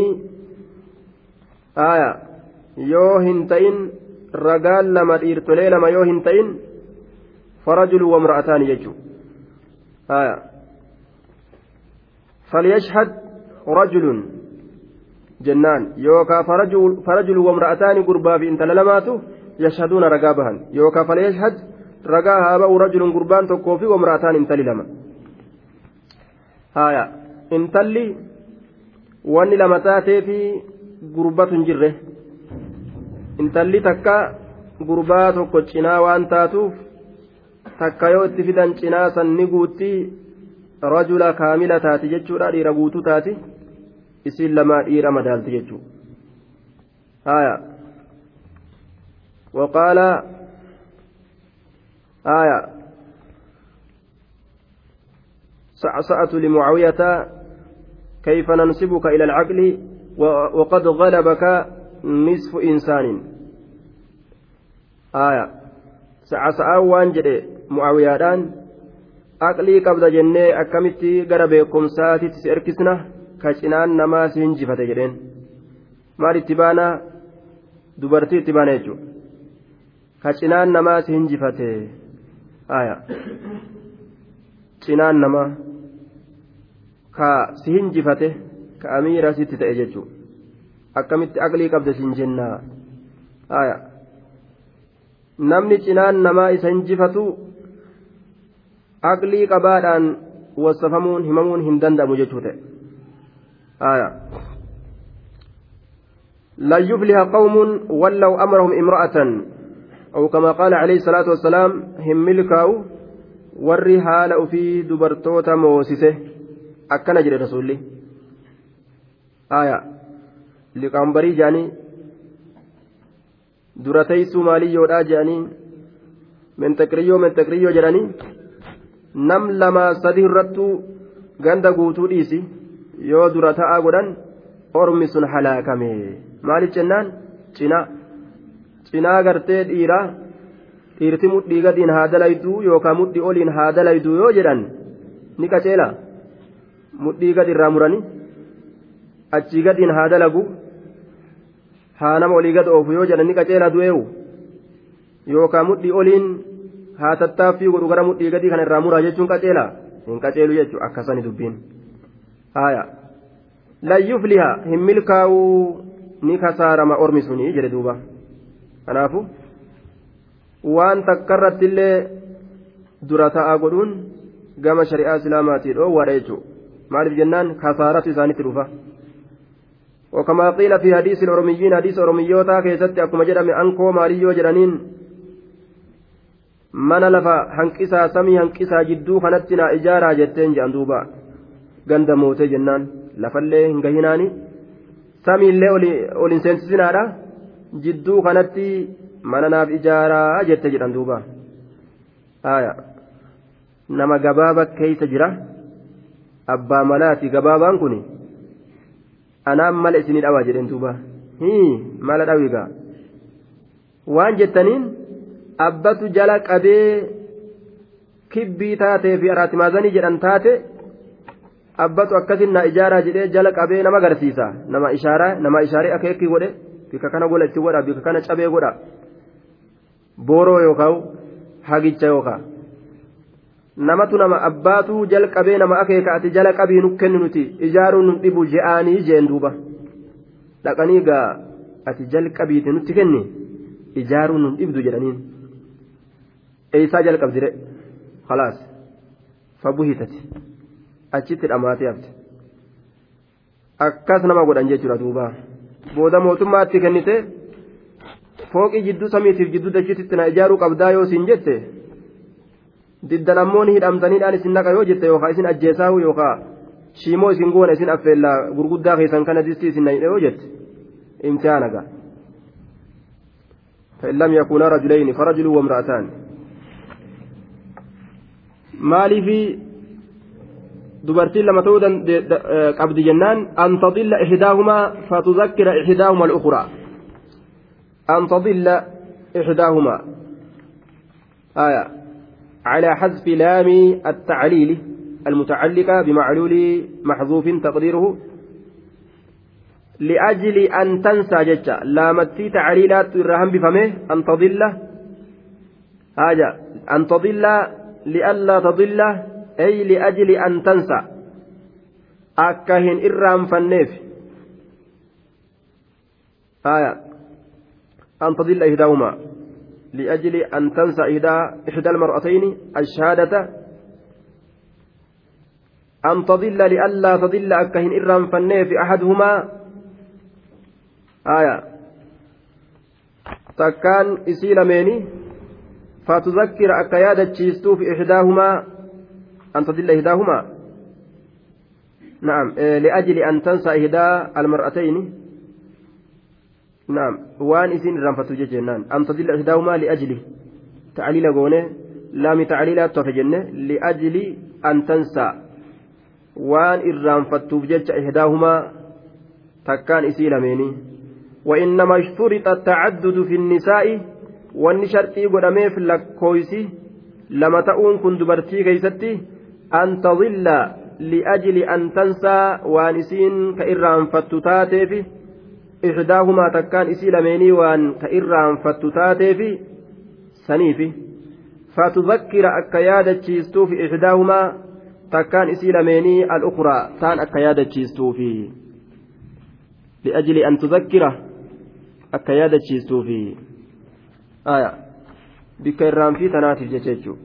آية hin ta'in ragaan lama dhiirtolee lama yoo hin ta'in farajulu wamra'ataani jechuu haya falyashhad rajulun jennaan yookaa farajulu wamra'ataani gurbaa fi intala lamaatu yashhaduuna ragaa bahan yookaa falyashhad ragaa haa ba'u rajulun gurbaan tokkoo haya intalli wanni lama taatee fi gurbatu hin jirre. Intalli takka gurbaa tokko cinaa waan taatuuf takka yoo itti fidan cinaa san ni guutti rajula kaamila taati jechuudha dhiira guutu taati. Isiin lama dhiira madaalti jechuudha haya waqaala haya. سعسعة لمعاوية كيف ننسبك إلى العقل وقد غلبك نصف إنسان آية سعسعة وانجد معاوية erkisna ka cinaan namaa si hinjifate jedheen maal itti baana dubartii itti baana jechuudha ka cinaan namaa si hinjifate aya cinaan namaa ka si hinjifate ka amiira sitti ta'e jechuudha akkamitti aqlii qabda siin jennaa aya namni cinaan namaa isa hinjifatu aqlii qabaadhaan wasafamuun himamuun hin danda'amu jechuu ta'e aya لن يفلح قوم ولوا أمرهم امرأة أو كما قال عليه الصلاة والسلام هم ملكاو warri haala ufii dubartoota moosise akkana jedhe rasuulli. Aya liqaambarii jedhanii dura teessuu maaliyyoodhaa jedhanii mentaqiriyyoo mentaqiriyyoo jedhanii nam lama sadi irrattuu ganda guutuu dhiisi yoo dura ta'aa godhan ormi sun halaakame. Maaliif jennaan? Cinaa. Cinaa gartee dhiiraa dhiirti mudhii gadiin haa dalayduu yookaan mudhii oliin haa dalayduu yoo jedhan ni qaceela mudhii gadi irraa muranii achii gadiin haa dalagu haa nama olii gad oofu yoo jedhan ni qaceela du'eewu yookaan mudhii oliin haa tattaaffii godhu gara mudhii gadii kana irraa muraa jechuun qaceela hin qaceelu jechuun akkasani dubbiin haaya lan yufliha hin milkaa'uu ni kasaarama ormi sunii jedhe duuba kanaafu. waan takkarratti illee dura ta'a godhuun gama shari'aa islaamaatii dhoowwaadha jechuudha maaliif jennaan kasaaratu isaanitti dhufa وكما قيل في حديث الأرميين حديث أرميوتا كيست أكما جرم أنكو ماريو جرانين mana lafa hanqisaa samii hanqisaa jidduu kanatti naa ijaaraa jetteen jedhan duuba ganda mootee jennaan lafallee hin gahinaani samiillee ol hin seensisinaadha jidduu kanatti mana naaf ijaaraa jette jedhan duuba nama gabaaba keeysa jira abbaa malaati gabaabaan kun anaan mala isinii dhawaa jedhen duuba mala dhawigaa waan jettaniin abbatu jala qabee kibbii taatee fi araatimaazanii jedhan taate abbatu akkasin na ijaaraa jedhee jala qabee nama agarsiisa nama ishaaraa nama ishaaree akeekii godhe bika kana gola itti godha bika kana cabee godha booroo yookaan hagicha yookaan namatu nama abbaatu jalqabee nama akeeka ati jala qabii nu kennu nuti ijaaruun nu dhibu je'aanii jeen duuba dhaqanii gaa ati jalqabiiti nutti kenni ijaaruun nu dhibdu jedhaniin eeysaa jalqabdire khalaas fabuhitati achitti dhamaatee hafte akkas nama godhan jechuudha duuba booda mootummaatti kennite. fooqii jidduu samiitiif jidduu dachititti na ijaaruu qabdaa yoo siin jette diddan ammoo ni hidhamtaniidhaan isin naqa yoo jette yookaan isin ajjeesaahu yookaan shiimoo isin goona isin affeellaa gurguddaa keessan kana distii isin nayidhe yoo jette imtihaana gaa فإن لم يكونا رجلين فرجل وامرأتان مالي في dubartiin lama ta'uu qabdi jennaan an tadilla ihdaahuma fatuzakkira ihdaahuma al-ukhraa أن تضل إحداهما آية على حذف لام التعليل المتعلقة بمعلول محذوف تقديره li'ajli an tansaa jecha laamattii tacliilaattu irraa hambifame an tadilla haja an tadilla li'allaa tadilla ay li'ajli an tansa akka hin irraanfanneef haya an tadilla ihdaahuma لأجل أن تنسى إحدى المرأتين الشهادة. أن تضل لئلا تضل أكهن إرام فنيه في أحدهما. آية. تكان إسيل ميني. فتذكر أكيادة تشيستو في إحداهما. أن تضل إحداهما. نعم. إيه لأجل أن تنسى إحدى المرأتين. نعم وان إسين رنفتو جنان أن تضل إحداهما لأجله تعليل قونه لام تعليلات تفجنه لأجل أن تنسى وان إرانفتو جج إحداهما تكان إسي لميني وإنما اشترط التعدد في النساء وان شرطي قدمي في اللكويسي لما تؤون كن دبرتي كيستي أن تضل لأجل أن تنسى وان إسين كإرانفتو تاتي ixdaahumaa takkaan isii lameenii waan ka irraanfattu taateefi saniifi fatudakkira akka yaadachiistuuf ixdaahumaa takkaan isii lameenii al'ukuraa taan akka yaadachiistuufi liajli an tudakkira akka yaadachiistuufi aya bikka irraanfii tanaatiif jecha jechuu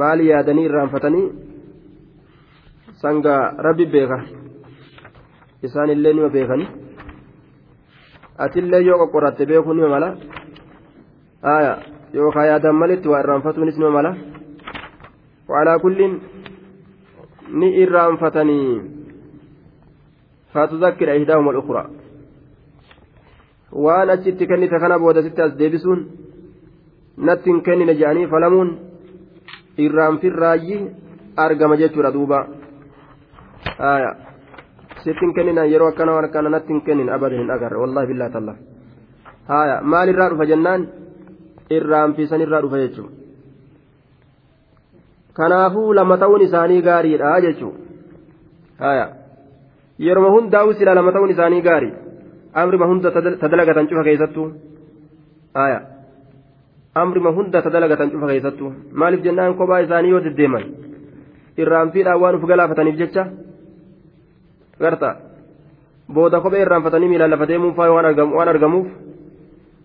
maali yaadanii irraanfatanii sanga rabbi beeka isaan illee nima beekani? Atillee yoo qoqqoratte beekuu nima mala? Aya yookaan yaadan malitti waa irraanfatuunis nima mala? Waalaa kulliin ni irraanfatanii? Faatuzakkira ihdaahuma alukura waan achitti kennite kana boodasitti as deebisuun natti hin kennine jedhanii falamuun irraanfirraayyi argama jechuudha duuba. Aya sittin kenninan yeroo akkana waan akkana natti hin kennin abadan hin agarre wallahi billaa talla haya maal irraa dhufa jennaan irraanfiisan irraa dhufa jechuudha kanaafuu lama ta'uun isaanii gaariidha jechuudha haya yeroo hundaa'u sila lama ta'uun isaanii gaarii amrima hunda tadalagatan cufa keessattuu haya amrima hunda tadalagatan cufa keessattuu maaliif jennaan kophaa isaanii yoo deddeeman irraanfiidhaan waan uf galaafataniif jecha. Garta booda kophee irraanfatanii miilaan lafa deemuun faa waan argamuuf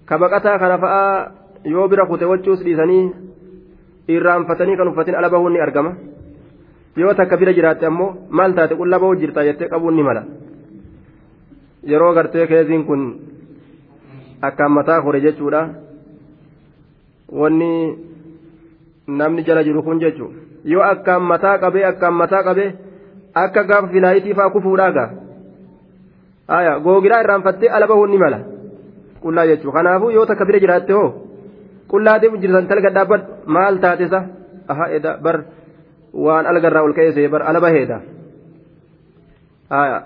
ka baqataa kana fa'aa yoo bira kute wachuus dhiisanii irraanfatanii kan uffatin ala bahuun ni argama. Yoo takka bira jiraatte ammoo maal taate? Qullaa bahuu jirta jettee qabuun ni mala. Yeroo gartee keeziin kun akkaan mataa kore jechuudha. Wanni namni jala jiru kun jechuudha yoo akkaan mataa qabee akkaan mataa qabee. Akka gaafa finaayitii fa'aa kufuudhaaga aya googiraa irraanfattee ala bahuun ni mala. Qullaa jechuudha. Kanaafuu yoo takka bira jiraatte hoo qullaatiin jirtan talga dhaabbadhu maal taatesa aha eda bar waan algarraa ol ka'eese bar ala baheedha aya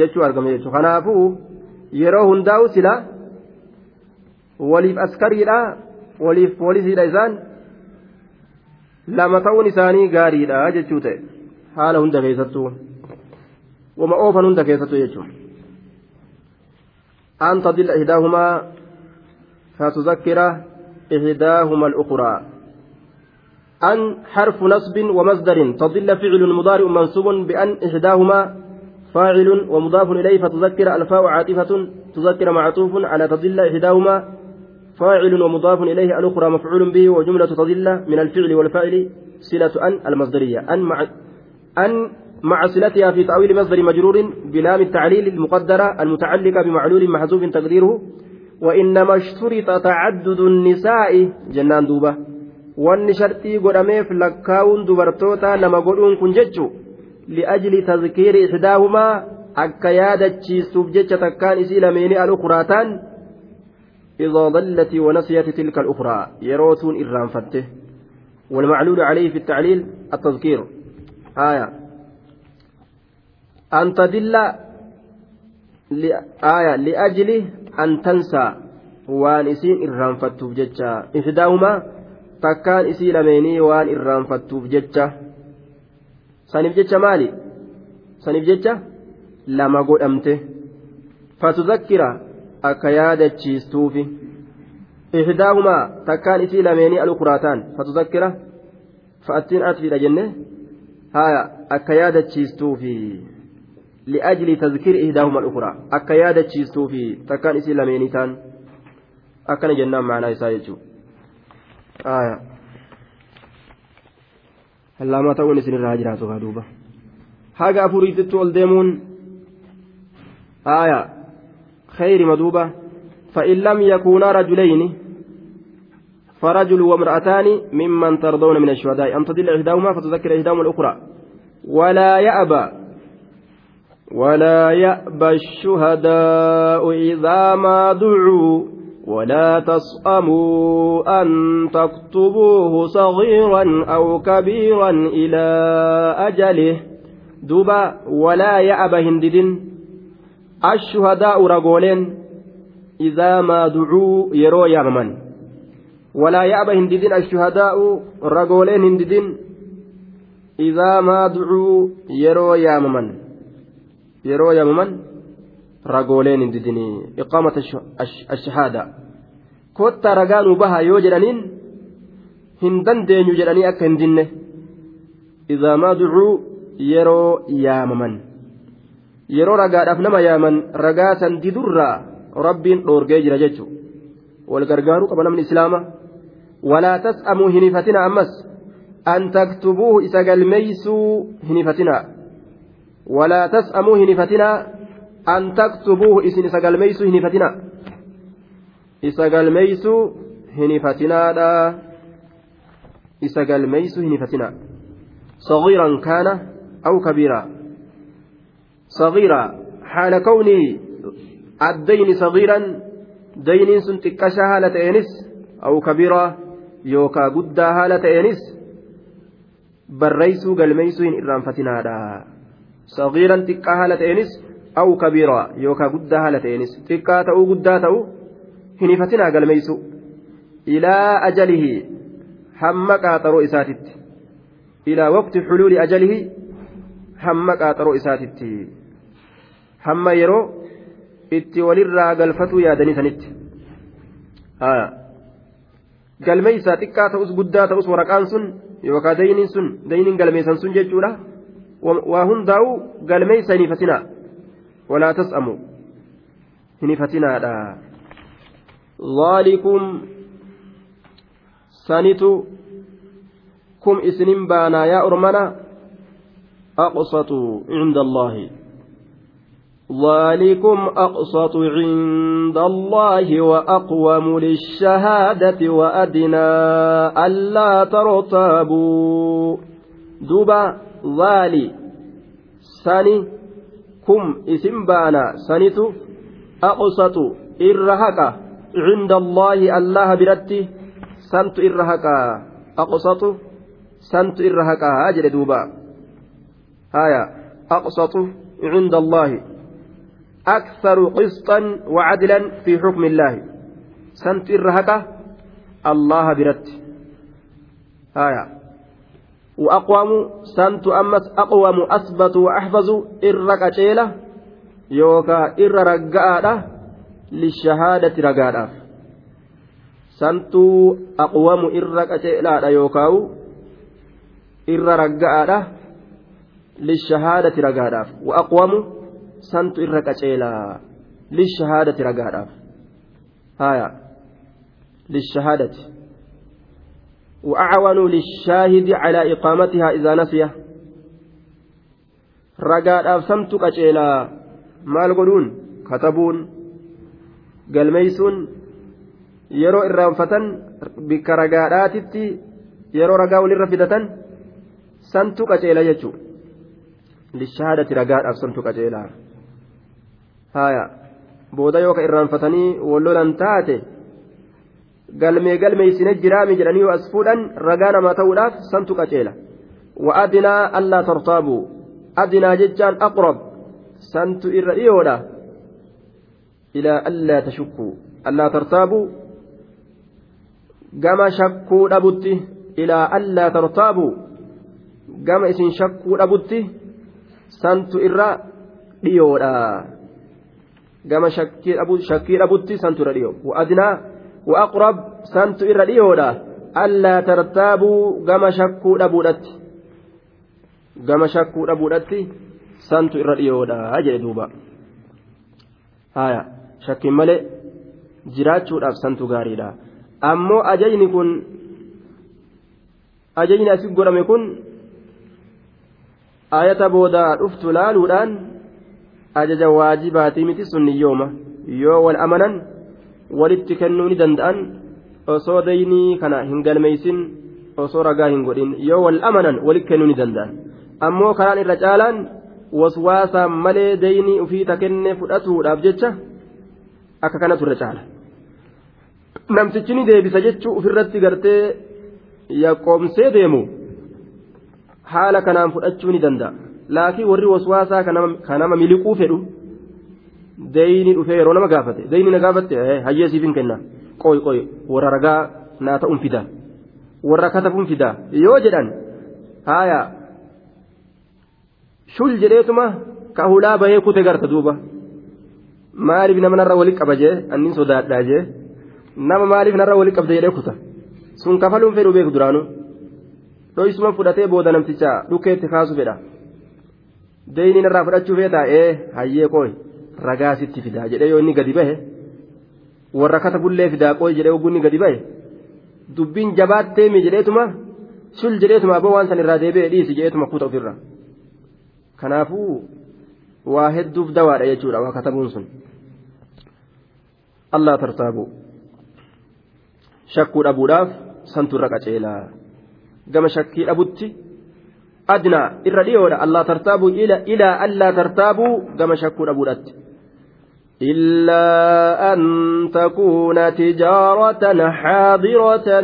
jechuu argama jechuudha kanaafuu yeroo hundaa'u sila waliif askariidha waliif poolisiidha isaan lama ta'uun isaanii gaariidha jechuu ta'e. Haala hunda keessattuu? Wama oofan hunda keessattuu jechuun an tadilla ihdaahumaa fatuzakkira ihdaahuma al-ukhraa. أن حرف نصب ومصدر تضل فعل مضارع منصوب بأن إحداهما فاعل ومضاف إليه فتذكر الفاء عاطفة تذكر معطوف على تضل إحداهما فاعل ومضاف إليه الأخرى مفعول به وجملة تضل من الفعل والفاعل صلة أن المصدرية أن مع أن مع صلتها في تأويل مصدر مجرور بلام التعليل المقدرة المتعلقة بمعلول محذوف تقديره وإنما اشترط تعدد النساء جنان دوبة sharxii godhameef lakkaa'uun dubartoota nama godhuun kun jechu li'ajli tazkiiri ixdaahumaa akka yaadachiistuuf jecha takkaan isii lameeni al-ukuraataan idaa dallati wanasiyati tilka al-ukuraa والمعلول عليه في التعليل التذكير آية أن تدل آية لأجل أن تنسى waan isiin irraanfattuuf jecha ihdaahuma takkaan isii lameenii waan irraanfattuuf jecha saniif jecha maali saniif jecha lama godhamte fatuzakkira akka yaadachiistuufi ihidaahumaa takkaan isii lameenii alukuraataan fatuzakkira fa'attiin atfiidha jenne haya akka yaadachiistuufi li'ajli tazkiri ihdaahuma alukuraa akka yaadachiistuufi takkaan isii lameenii taan akkana jennaan maanaa isaa jechuudha allaamaa ta'uun isinirraa jiraatu kaa duuba haga afuriititti ol deemuun aya khayri maduuba فإن لم يكونا رجلين فرجل وامرأتان ممن ترضون من الشهداء. أن تدل إحداهما فتذكر إحداهما الأخرى. ولا يأبى ولا يأبى الشهداء إذا ما دعوا ولا تسأموا أن تكتبوه صغيرا أو كبيرا إلى أجله. دوبا ولا يأبى هندد الشهداء رجولين إذا ما دعوا يرو ياممن ولا يأبى هنددين الشهداء رجولين هنددين إذا ما دعوا يرو ياممن يرو ياممن hin didinii iqaamata ashahaada kottaa ragaanuu bahaa yoo jedhaniin hin dandeenyu jedhanii akka hin dinne idaa maa ducuu yeroo ragaadhaaf nama yaaman ragaa san didurraa rabbiin dhoorgee jira jechu wal gargaaruu qaba namni islaama an taktubuuhu isa galmeeysuu hin hifatina walaa tas'amuu hin hifatinaa an taktubuuhu isin isa galmeeysuu hin hifatina isa galmeeysuu hin hifatinaadha isa galmeeysuu hin hifatina صغيرا كان أو كبيرا صغيرا حال كونه الدين صغيرا دين سنتكشا هالة إنس أو كبيرا يوكا قدا هالة إنس بريسو قلميسو إن إرام فتنادا صغيرا تكا هالة إنس أو كبيرا يوكا قدا هالة إنس تكا تأو قدا تأو هنفتنا قلميسو إلى أجله حمك أطرو إساتت إلى وقت حلول أجله حمك أطرو إساتت حم يرو itti walirraa galfatuu yaadanii sanitti. Galmeeysaa xiqqaa ta'us guddaa ta'us waraqaan sun yookaan dayniin sun dayniin galmeessan sun jechuudha waa hundaa'u galmeeysa hin hifatinaa walaa tas'amu hin hifatinaadha zaalikum sanitu kum isinin baanaa yaa ormana aqsatu cinda allaahi ذلكم أقسط عند الله وأقوم للشهادة وأدنى ألا ترتابوا. دبا ذالي سني كم اسم بانا سنت أقسط إرهك عند الله الله برتي سنت إرهك أقسط سنت إرهك هاجر دوبا. آية أقسط عند الله. أكثر قسطا وعدلا في حكم الله. سنت إرهك الله برت آية. وأقوم سنت أمس أقوم أثبت وأحفظ إرك أشيلة يوكا إر رقاء للشهادة رقاء سنت أقوم إرك أشيلة يوكاو إر رقاء للشهادة رقاء وأقوم santu irra qaceelaa lishahaadati ragaadhaaf haya lishahaadati وأعونوا للشاهد على إقامتها إذا نسيه ragaadhaaf samtu qaceelaa maal godhuun katabuun galmeeysuun yeroo irraanfatan bikka ragaadhaatitti yeroo ragaa walirra fidatan santu qaceela jechuu lishahaadati ragaadhaaf santu qaceelaa haya booda yoo ka irraanfatanii wallolan taate galmee galmeeysine jiraami jedhanii yoo as fuudhan ragaa namaa ta'uudhaaf santu qaceela wa'adinaa allaa tartaabuu adinaa jechaan aqrab santu irra dhiyoodha ilaa allaa tashukkuu allaa tartaabuu gama shakkuu dhabutti ilaa allaa tartaabuu gama isin shakkuu dhabutti santu irra dhiyoodha gama shakkii dhabutti santu irra dhiyoo wa'adnaa wa'aqrab santu irra dhiyoodha allaa tartaabuu gama shakkuu dhabuudhatti gama shakkuu dhabuudhatti santu irra dhiyoodha jedhe duuba haya shakkiin malee jiraachuudhaaf santu gaariidha ammoo ajajni kun ajajni asii godhame kun ayata boodaa dhuftu laaluudhaan ajaja waajibaatii miti sunni yooma. Yoo wal amanan walitti kennuu ni danda'an osoo daynii kana hin galmeeysin osoo ragaa hin godhin. Yoo wal amanan walitti kennuu ni danda'an. Ammoo karaan irra caalaan waswaasaan malee daynii ufiita kenne fudhatuudhaaf jecha akka kanatu irra caala. Namtichi ni deebisa jechuu ofirratti gartee yaqqoomsee deemu haala kanaan fudhachuu ni danda'a laakiin warri waswaasaa kan nama miliquu fedhu deeyni dhufee yeroo nama gaafate deeyni na gaafatte hayyeesiif hin kenna qoy qoy warra ragaa naa ta'uun fida warra katabuun fida yoo jedhan haaya shul jedheetuma ka hulaa bahee kute garta duuba maaliif nama narra walitti qaba jee annin sodaadhaa jee nama maaliif narra walitti qabda jedhee kuta sun kafaluun fedhu beeku duraanuu dhoysuma fudhatee booda namticha dhukkeetti kaasu fedha deeyni narraa fudhachuu feetaa ee hayyee qooy ragaa sitti fidaa jedhee yoo inni gadi bahe warra katabullee fidaa qooy jedhee ogguunni gadi bahe dubbiin jabaatteemi jedheetuma shul jedheetuma aboo waan san irraa deebi'ee dhiisi jedheetuma kuta ofirra kanaafuu waa hedduuf dawaadha jechuudha waa katabuun sun allah tartaabu shakkuu dhabuudhaaf santu irra qaceelaa gama shakkii dhabutti adnaa irra dhiyoodha allah tartaabuu ilaa allaa tartaabuu gama shakkuu dhabuudhatti إلا أن تكون تجارة حاضرة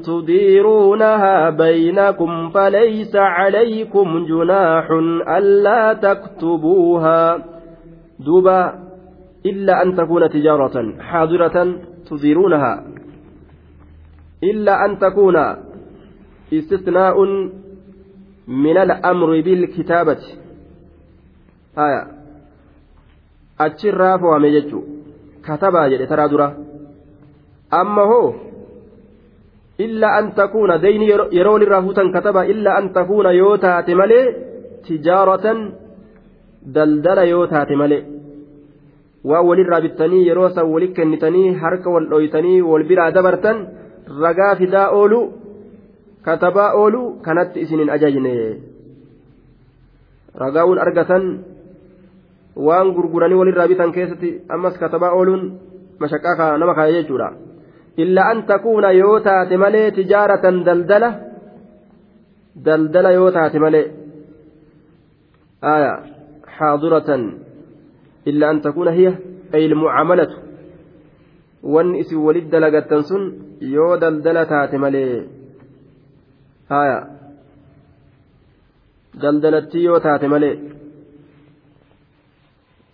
تديرونها بينكم فليس عليكم جناح ألا تكتبوها. دوبا. إلا أن تكون تجارة حاضرة تديرونها. إلا أن تكون استثناء من الأمر بالكتابة آية fo'ame jechuun katabaa jedhe taraa dura amma hoo illaa an takuuna dayni yeroo walirraa fuutan kataba illaa an takuuna yoo taate malee tijaaratan daldala yoo taate malee waan walirraa bittanii yeroo san wali kennitanii harka wal katabaa oolu kanatti isin hin ajajne ragaawun argatan waan gurguranii walirraa bitan keessatti ammas katabaa ooluun mashaqqaa nama kaaya jechuudha illa an takuuna yoo taate malee tijaaratan daldala daldala yoo taate malee aya xaadiratan illa an takuuna hiya ay ilmucaamalatu wanni isin walit dalagattan sun yoo daldala taate malee aya. Daldalattii yoo taate malee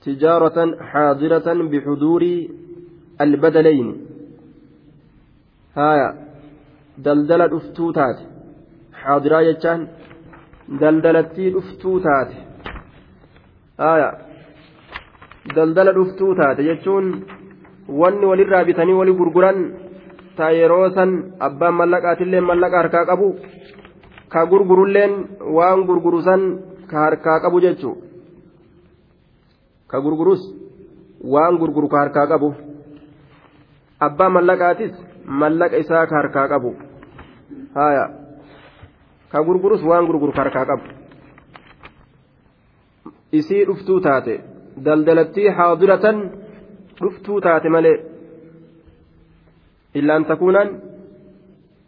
تجارة حاضرة بحضور البدلين هايا دلدلة أفتوتات حاضرة يجان دلدلتي أفتوتات هايا دلدلة أفتوتات يجون wanni walirraa bitanii wali gurguran ta yeroo san abbaan mallaqaatillee mallaqa harkaa qabu ka gurgurulleen waan gurguru san ka harkaa qabu jechuu. Ka gurgurus waan gurguru ka harkaa qabu. Abbaa mallaqaatis mallaqa isaa ka harkaa qabu. Haya ka gurgurus waan gurguru ka harkaa qabu. Isii dhuftuu taate. Daldalattii xaadiratan dhuftuu taate malee takuunaan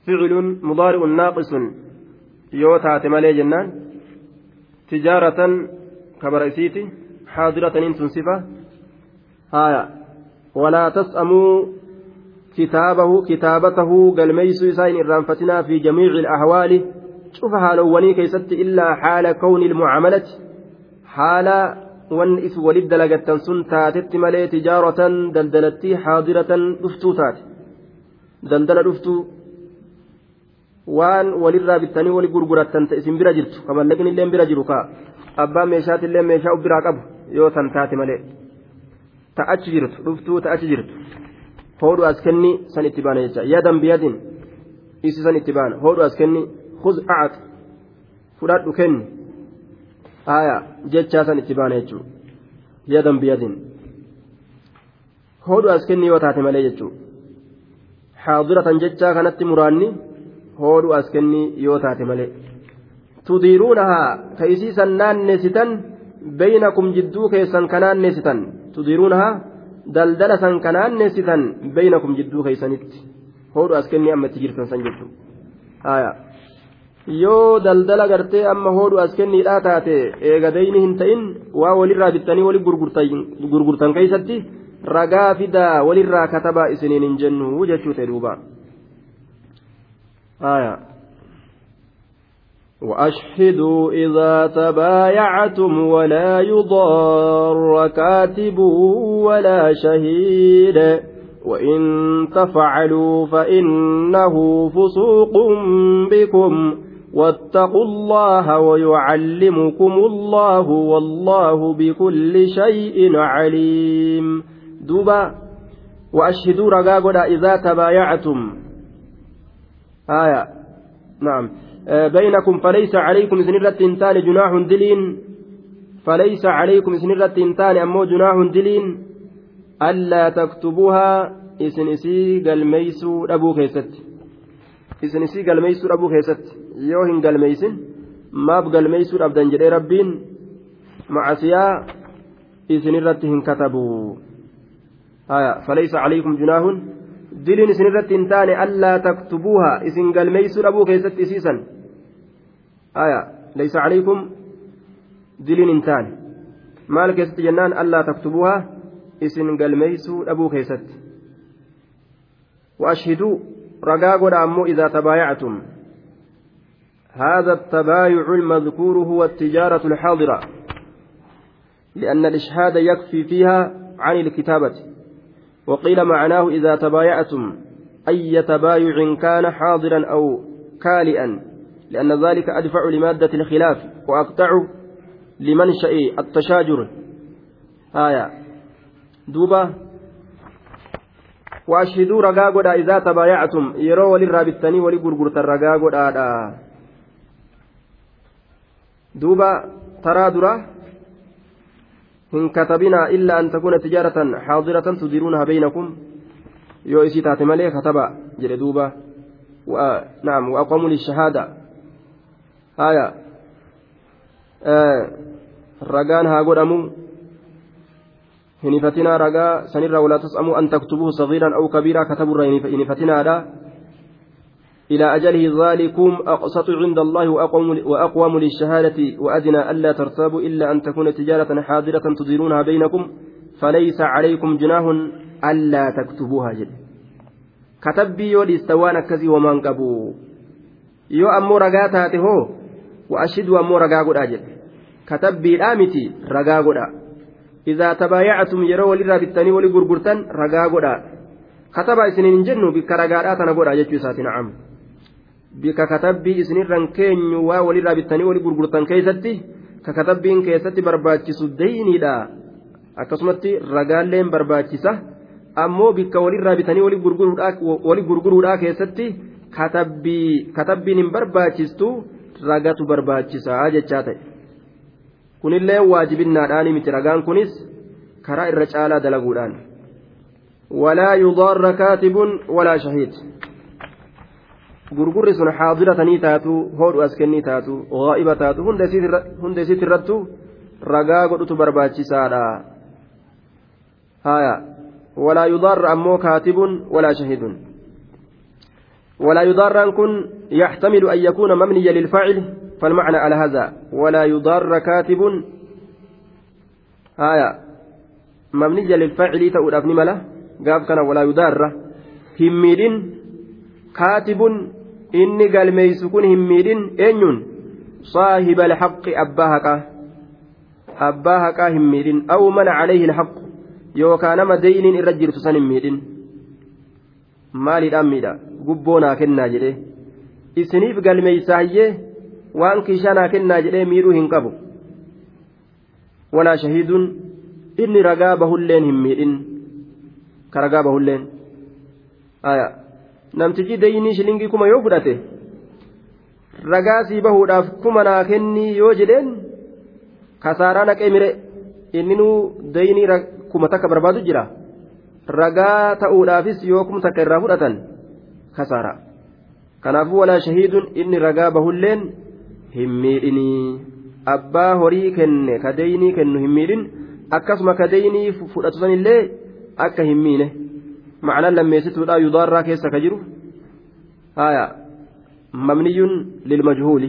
ficilun mudaari'un naaqisun yoo taate malee jennaan tijaaratan kabara isiiti حاضرة إنتم صفة هايا ولا تسأموا كتابه كتابته قال ميس يسين الرانفتنا في جميع الأحوال. شوفها لو وني كيست إلا حال كون المعاملة. حال ون إس ولد لقت سن تاتت ملي تجارة دلدلتي حاضرة دفتو دلدل دفتو waan walirraa bittanii wali gurgurattan ta'e isin bira jirtu kamallaqni illee bira jiru kaa abbaan meeshaatillee meeshaa of biraa qabu yoo san taate malee ta achi jirtu dhuftuu ta achi jirtu hoodhu as kenni san itti baana jecha yadan biyadin isi san itti baana hoodhu as kenni khuz a'at fudhadhu kenni aya jechaa san itti baana jechuu yadan biyadin hoodhu as kenni yoo taate malee jechuu xaadiratan jechaa kanatti muraanni hoodhu as kennii yoo taate malee. Tudiiruunahaa ka isiisan naannesitan beeynakum jidduu keessan ka naannesitan. Tudiiruunahaa daldala san ka naannesitan beeynakum jidduu keessanitti. Hoodhu as kennii amma itti jirtan san jechuudha. yoo daldala gartee amma hoodhu as kenniidhaa taate eegadayni hin ta'in waa walirraa bittanii waliin gurgurtan keessatti ragaa fidaa walirraa katabaa isiniin hin jennu jechuu ta'e duuba. وأشهدوا إذا تبايعتم ولا يضار كاتب ولا شهيد. وإن تفعلوا فإنه فسوق بكم. واتقوا الله ويعلمكم الله والله بكل شيء عليم. دوبا وأشهدوا رقاقنا إذا تبايعتم. آية. نعم. بينكم فليس عليكم سنرة تان جناح دلين. فليس عليكم سنرة تان أمو جناح دلين. ألا تكتبوها. إسي قلميسو أبو كيست إسن إسي قلميسو أبو كيست يوهن قلميسن. ما بقلميسو أبدان جري ربين. معسيا إسن رتهن كتبوا آية فليس عليكم جناح isin irratti hin taane allaa taktubuuha isin galmeeysuu dhabuu keessatti isiisan aya laysa calaykum diliin hin taane maal keessatti jennaan allaa taktubuuha isin galmeeysuu dhabuu keessatti وأشهدوا رقاقنا أمو إذا تبايعتم هذا التبايع المذكور هو التجارة الحاضرة لأن الإشهاد يكفي فيها عن الكتابة وقيل معناه إذا تبايعتم أي تبايع كان حاضرا أو كالئا لأن ذلك أدفع لمادة الخلاف وأقطع لمنشأ التشاجر. آية. دوبة. وأشهدوا رقاقنا إذا تبايعتم. يروا وللرابطني ولقرقرة الرقاقنا دوبة. ترى درة. Hin katabinaa illaa an takuuna tijaaratan xaadiratan tudiruunaha baynakum yoo isii taate malee kataba jedhe duuba naam waaqamu lishahaada haya ragaan haa godhamu hin ifatinaa ragaa sanirraa walaa tas'amuu an taktubuhu sagiiran aw kabiiraa kataburraa hin ifatinaadha إلى أجله ذلكم أقسط عند الله وأقوم للشهادة وأدنى ألا ترتابوا إلا أن تكون تجارة حاضرة تديرونها بينكم فليس عليكم جناه ألا تكتبوها جد. كتبي يولي كزي ومن قبو يو أمو رقاتها تهو وأشد أمو رقاقود أجل كتبي الآمتي رقاقود إذا تبايعتم يروا للرابطاني ولقرقرتان رقاقود كتب إسنين جنو بك رقاقات نقود أجل نعم. Bika katabbii isinirran keenyu waa walirraa bittanii walii gurgurtan keessatti ka katabbiin keessatti barbaachisu deyniidha akkasumatti ragaalleen barbaachisa ammoo bikka walirraa bitanii walii gurguruudhaa keessatti katabbiin hin barbaachistu ragatu barbaachisaa jechaa ta'e. Kunillee waajibinnaadhaani miti. Ragaan kunis karaa irra caalaa dalaguudhaan. Walaa yudaarra kaatibun walaa shahiid gurgurri sun xaadiratanii taatu hoodhu as kennii taatu gaa'iba taatu hunda isiit irrattu ragaa godhutu barbaachisaadha haya walaa yudaarra ammoo kaatibun walaa shahidun ولا يضار كن يحتمل أن يكون مبنيا للفاعل فالمعنى على هذا ولا يضار كاتب آية مبنيا للفاعل أبني ملا قاب كان ولا يضار هميد كاتب inni galmeeysu kun hin miidhin eenyuun saahiba alhaqi abbaa haqaa abbaa haqaa hin miidhin. Aw mana calayhi alhaqu yookaa nama deyniin irra jirtu san hin miidhin. Maaliidhaan miidha? Gubboo naa kennaa jedhee isiniif galmeeysaayyee waan kishaa naa kennaa jedhee miidhuu hin qabu. Walaa shahiidun? Inni ragaa bahulleen hin miidhin. Ka ragaa bahulleen namtichi daynii shilingii kuma yoo fudhate ragaa sii bahuudhaaf kuma naa kennii yoo jedheen kasaaraa naqee mire. Inninuu daynii kuma takka barbaadu jira. Ragaa ta'uudhaafis yoo kuma takka irraa fudhatan kasaara. Kanaafuu walaa shahiidun inni ragaa bahulleen hin miidhinii. Abbaa horii kenne ka daynii kennu hin miidhin. Akkasuma ka daynii fudhatu sanillee akka hin miine ma'anaan lammeessituudha yudaarraa keessa ka jiru. Haya mamniyyuun lilmajhuuli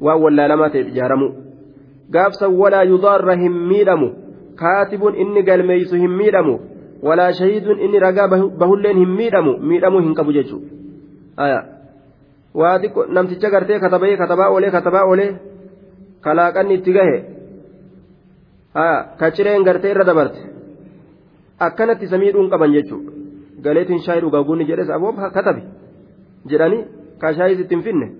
waan wallaalamaa ta'e ijaaramu. Gaafsan walaa yudaarra hin miidhamu kaatibuun inni galmeeysu hin miidhamu walaa shahiiduun inni ragaa bahulleen hin miidhamu miidhamuu hin qabu jechuudha waa xiqqo namticha gartee katabee katabaa oolee katabaa oolee kalaaqanni itti gahe. Ka cireen gartee irra dabarte. Akkanatti isa miidhuun qaban jechuudha galeetiin shaayii dhugaa guunni jedhes aboob katabe jedhanii ka shaayii itti hin finne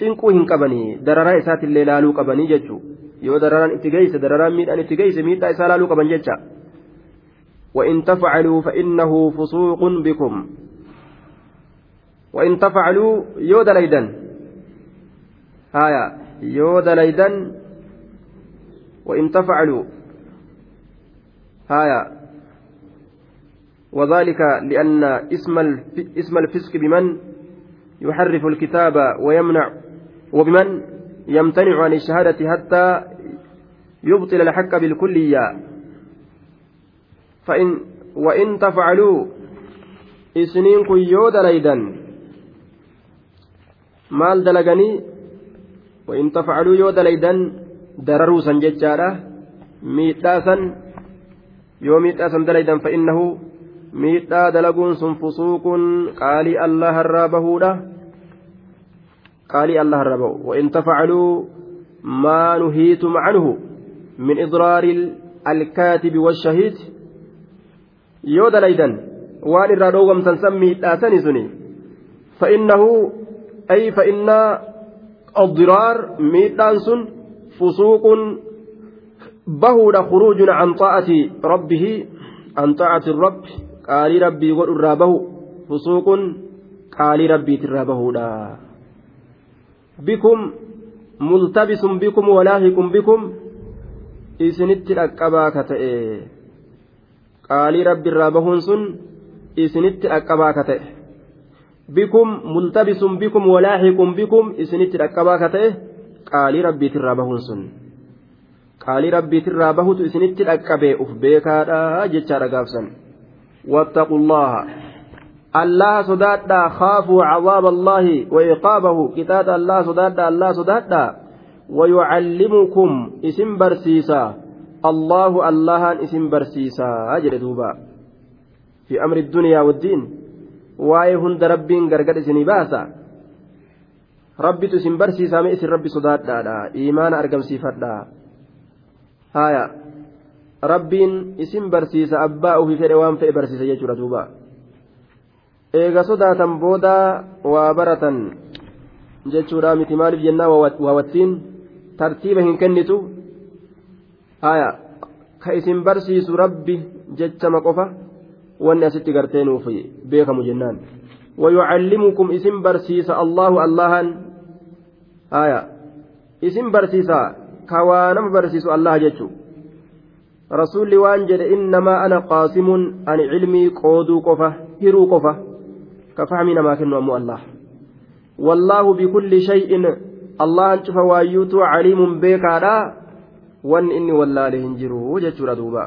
cinquu hin qabanii dararaa isaatiillee laaluu qabanii jechuudha yoo dararaan itti geesse dararaan miidhaan itti geesse miidhaa isaa laaluu qaban jecha. وإن تفعلوا فإنه فسوق بكم وإن تفعلوا يود ليدا هايا يود ليدا وإن تفعلوا هايا وذلك لأن اسم اسم الفسق بمن يحرف الكتاب ويمنع وبمن يمتنع عن الشهادة حتى يبطل الحق بالكلية. فإن وإن تفعلوا إسنين كن يود ليدا maal dalaganii وإن تفعلوا san jechaadha miidhaa san yoo miidhaa san dalaydan فإنه miidhaa dalaguun sun fusuuqun qaalii allah irraa bahuudha qaalii allah irraa bahu وإن تفعلوا ما نهيتم عنه من إضرار الكاتب والشهيد dalaydan waan irraa dhoowwamtan san miidhaasani suni فإنه أي فإن الضرار ميدان سن فسوق بهود خروج عن طاعة ربه عن طاعة الرب qaalii rabbii godhu irraa bahu fusuuqun qaalii rabbiit irraa bahuudha. Bikum multabisum bikum walaahiqum bikum isinitti dhaqqabaa ka ta'e. Qaalii rabbi irraa bahuun sun isinitti dhaqqabaa ka ta'e. Bikum multabisum bikum walaahiqum bikum isinitti dhaqqabaa ka ta'e. Qaalii rabbiit irraa bahuun sun. Qaalii rabbiit bahutu isinitti dhaqqabee uf beekaadha jechaa dhagaafsan. Wattaqullaha allaha sodaadhaa kaafuu cazaaba allaahi wa iqaabahu qixaaxa allaha sodaadhaa allaha sodaadhaa ويعلمكم اسم برسيسا الله الله اسم برسيسا أجل دوبا في أمر الدنيا والدين hunda rabbiin gargar isinii baasa rabbitu isin barsiisame isin rabbi sodaadhaadha iimaana argamsiifadha haya rabbiin isin barsiisa abbaa ofii fedhe waan fedhe barsiisa jechuudha duuba eega sodaatan booda waa baratan jechuudha miti maaliif jennaa waawattiin tartiiba hin kennitu haya ka isin barsiisu rabbi jechama qofa wanni asitti gartee nuuf beekamu jennaan ويعلمكم اسم برسيس الله اللهن آية اسم برسيسا كوانم برسيس الله جتشو رسول وانجد إنما أنا قاسم عن علمي قودو قفة هرو قفة كفهمنا ما كنوا أمو الله والله بكل شيء الله انشف وايوتو عليم بيكارا وان إني والله لهنجرو جتشو ردوبا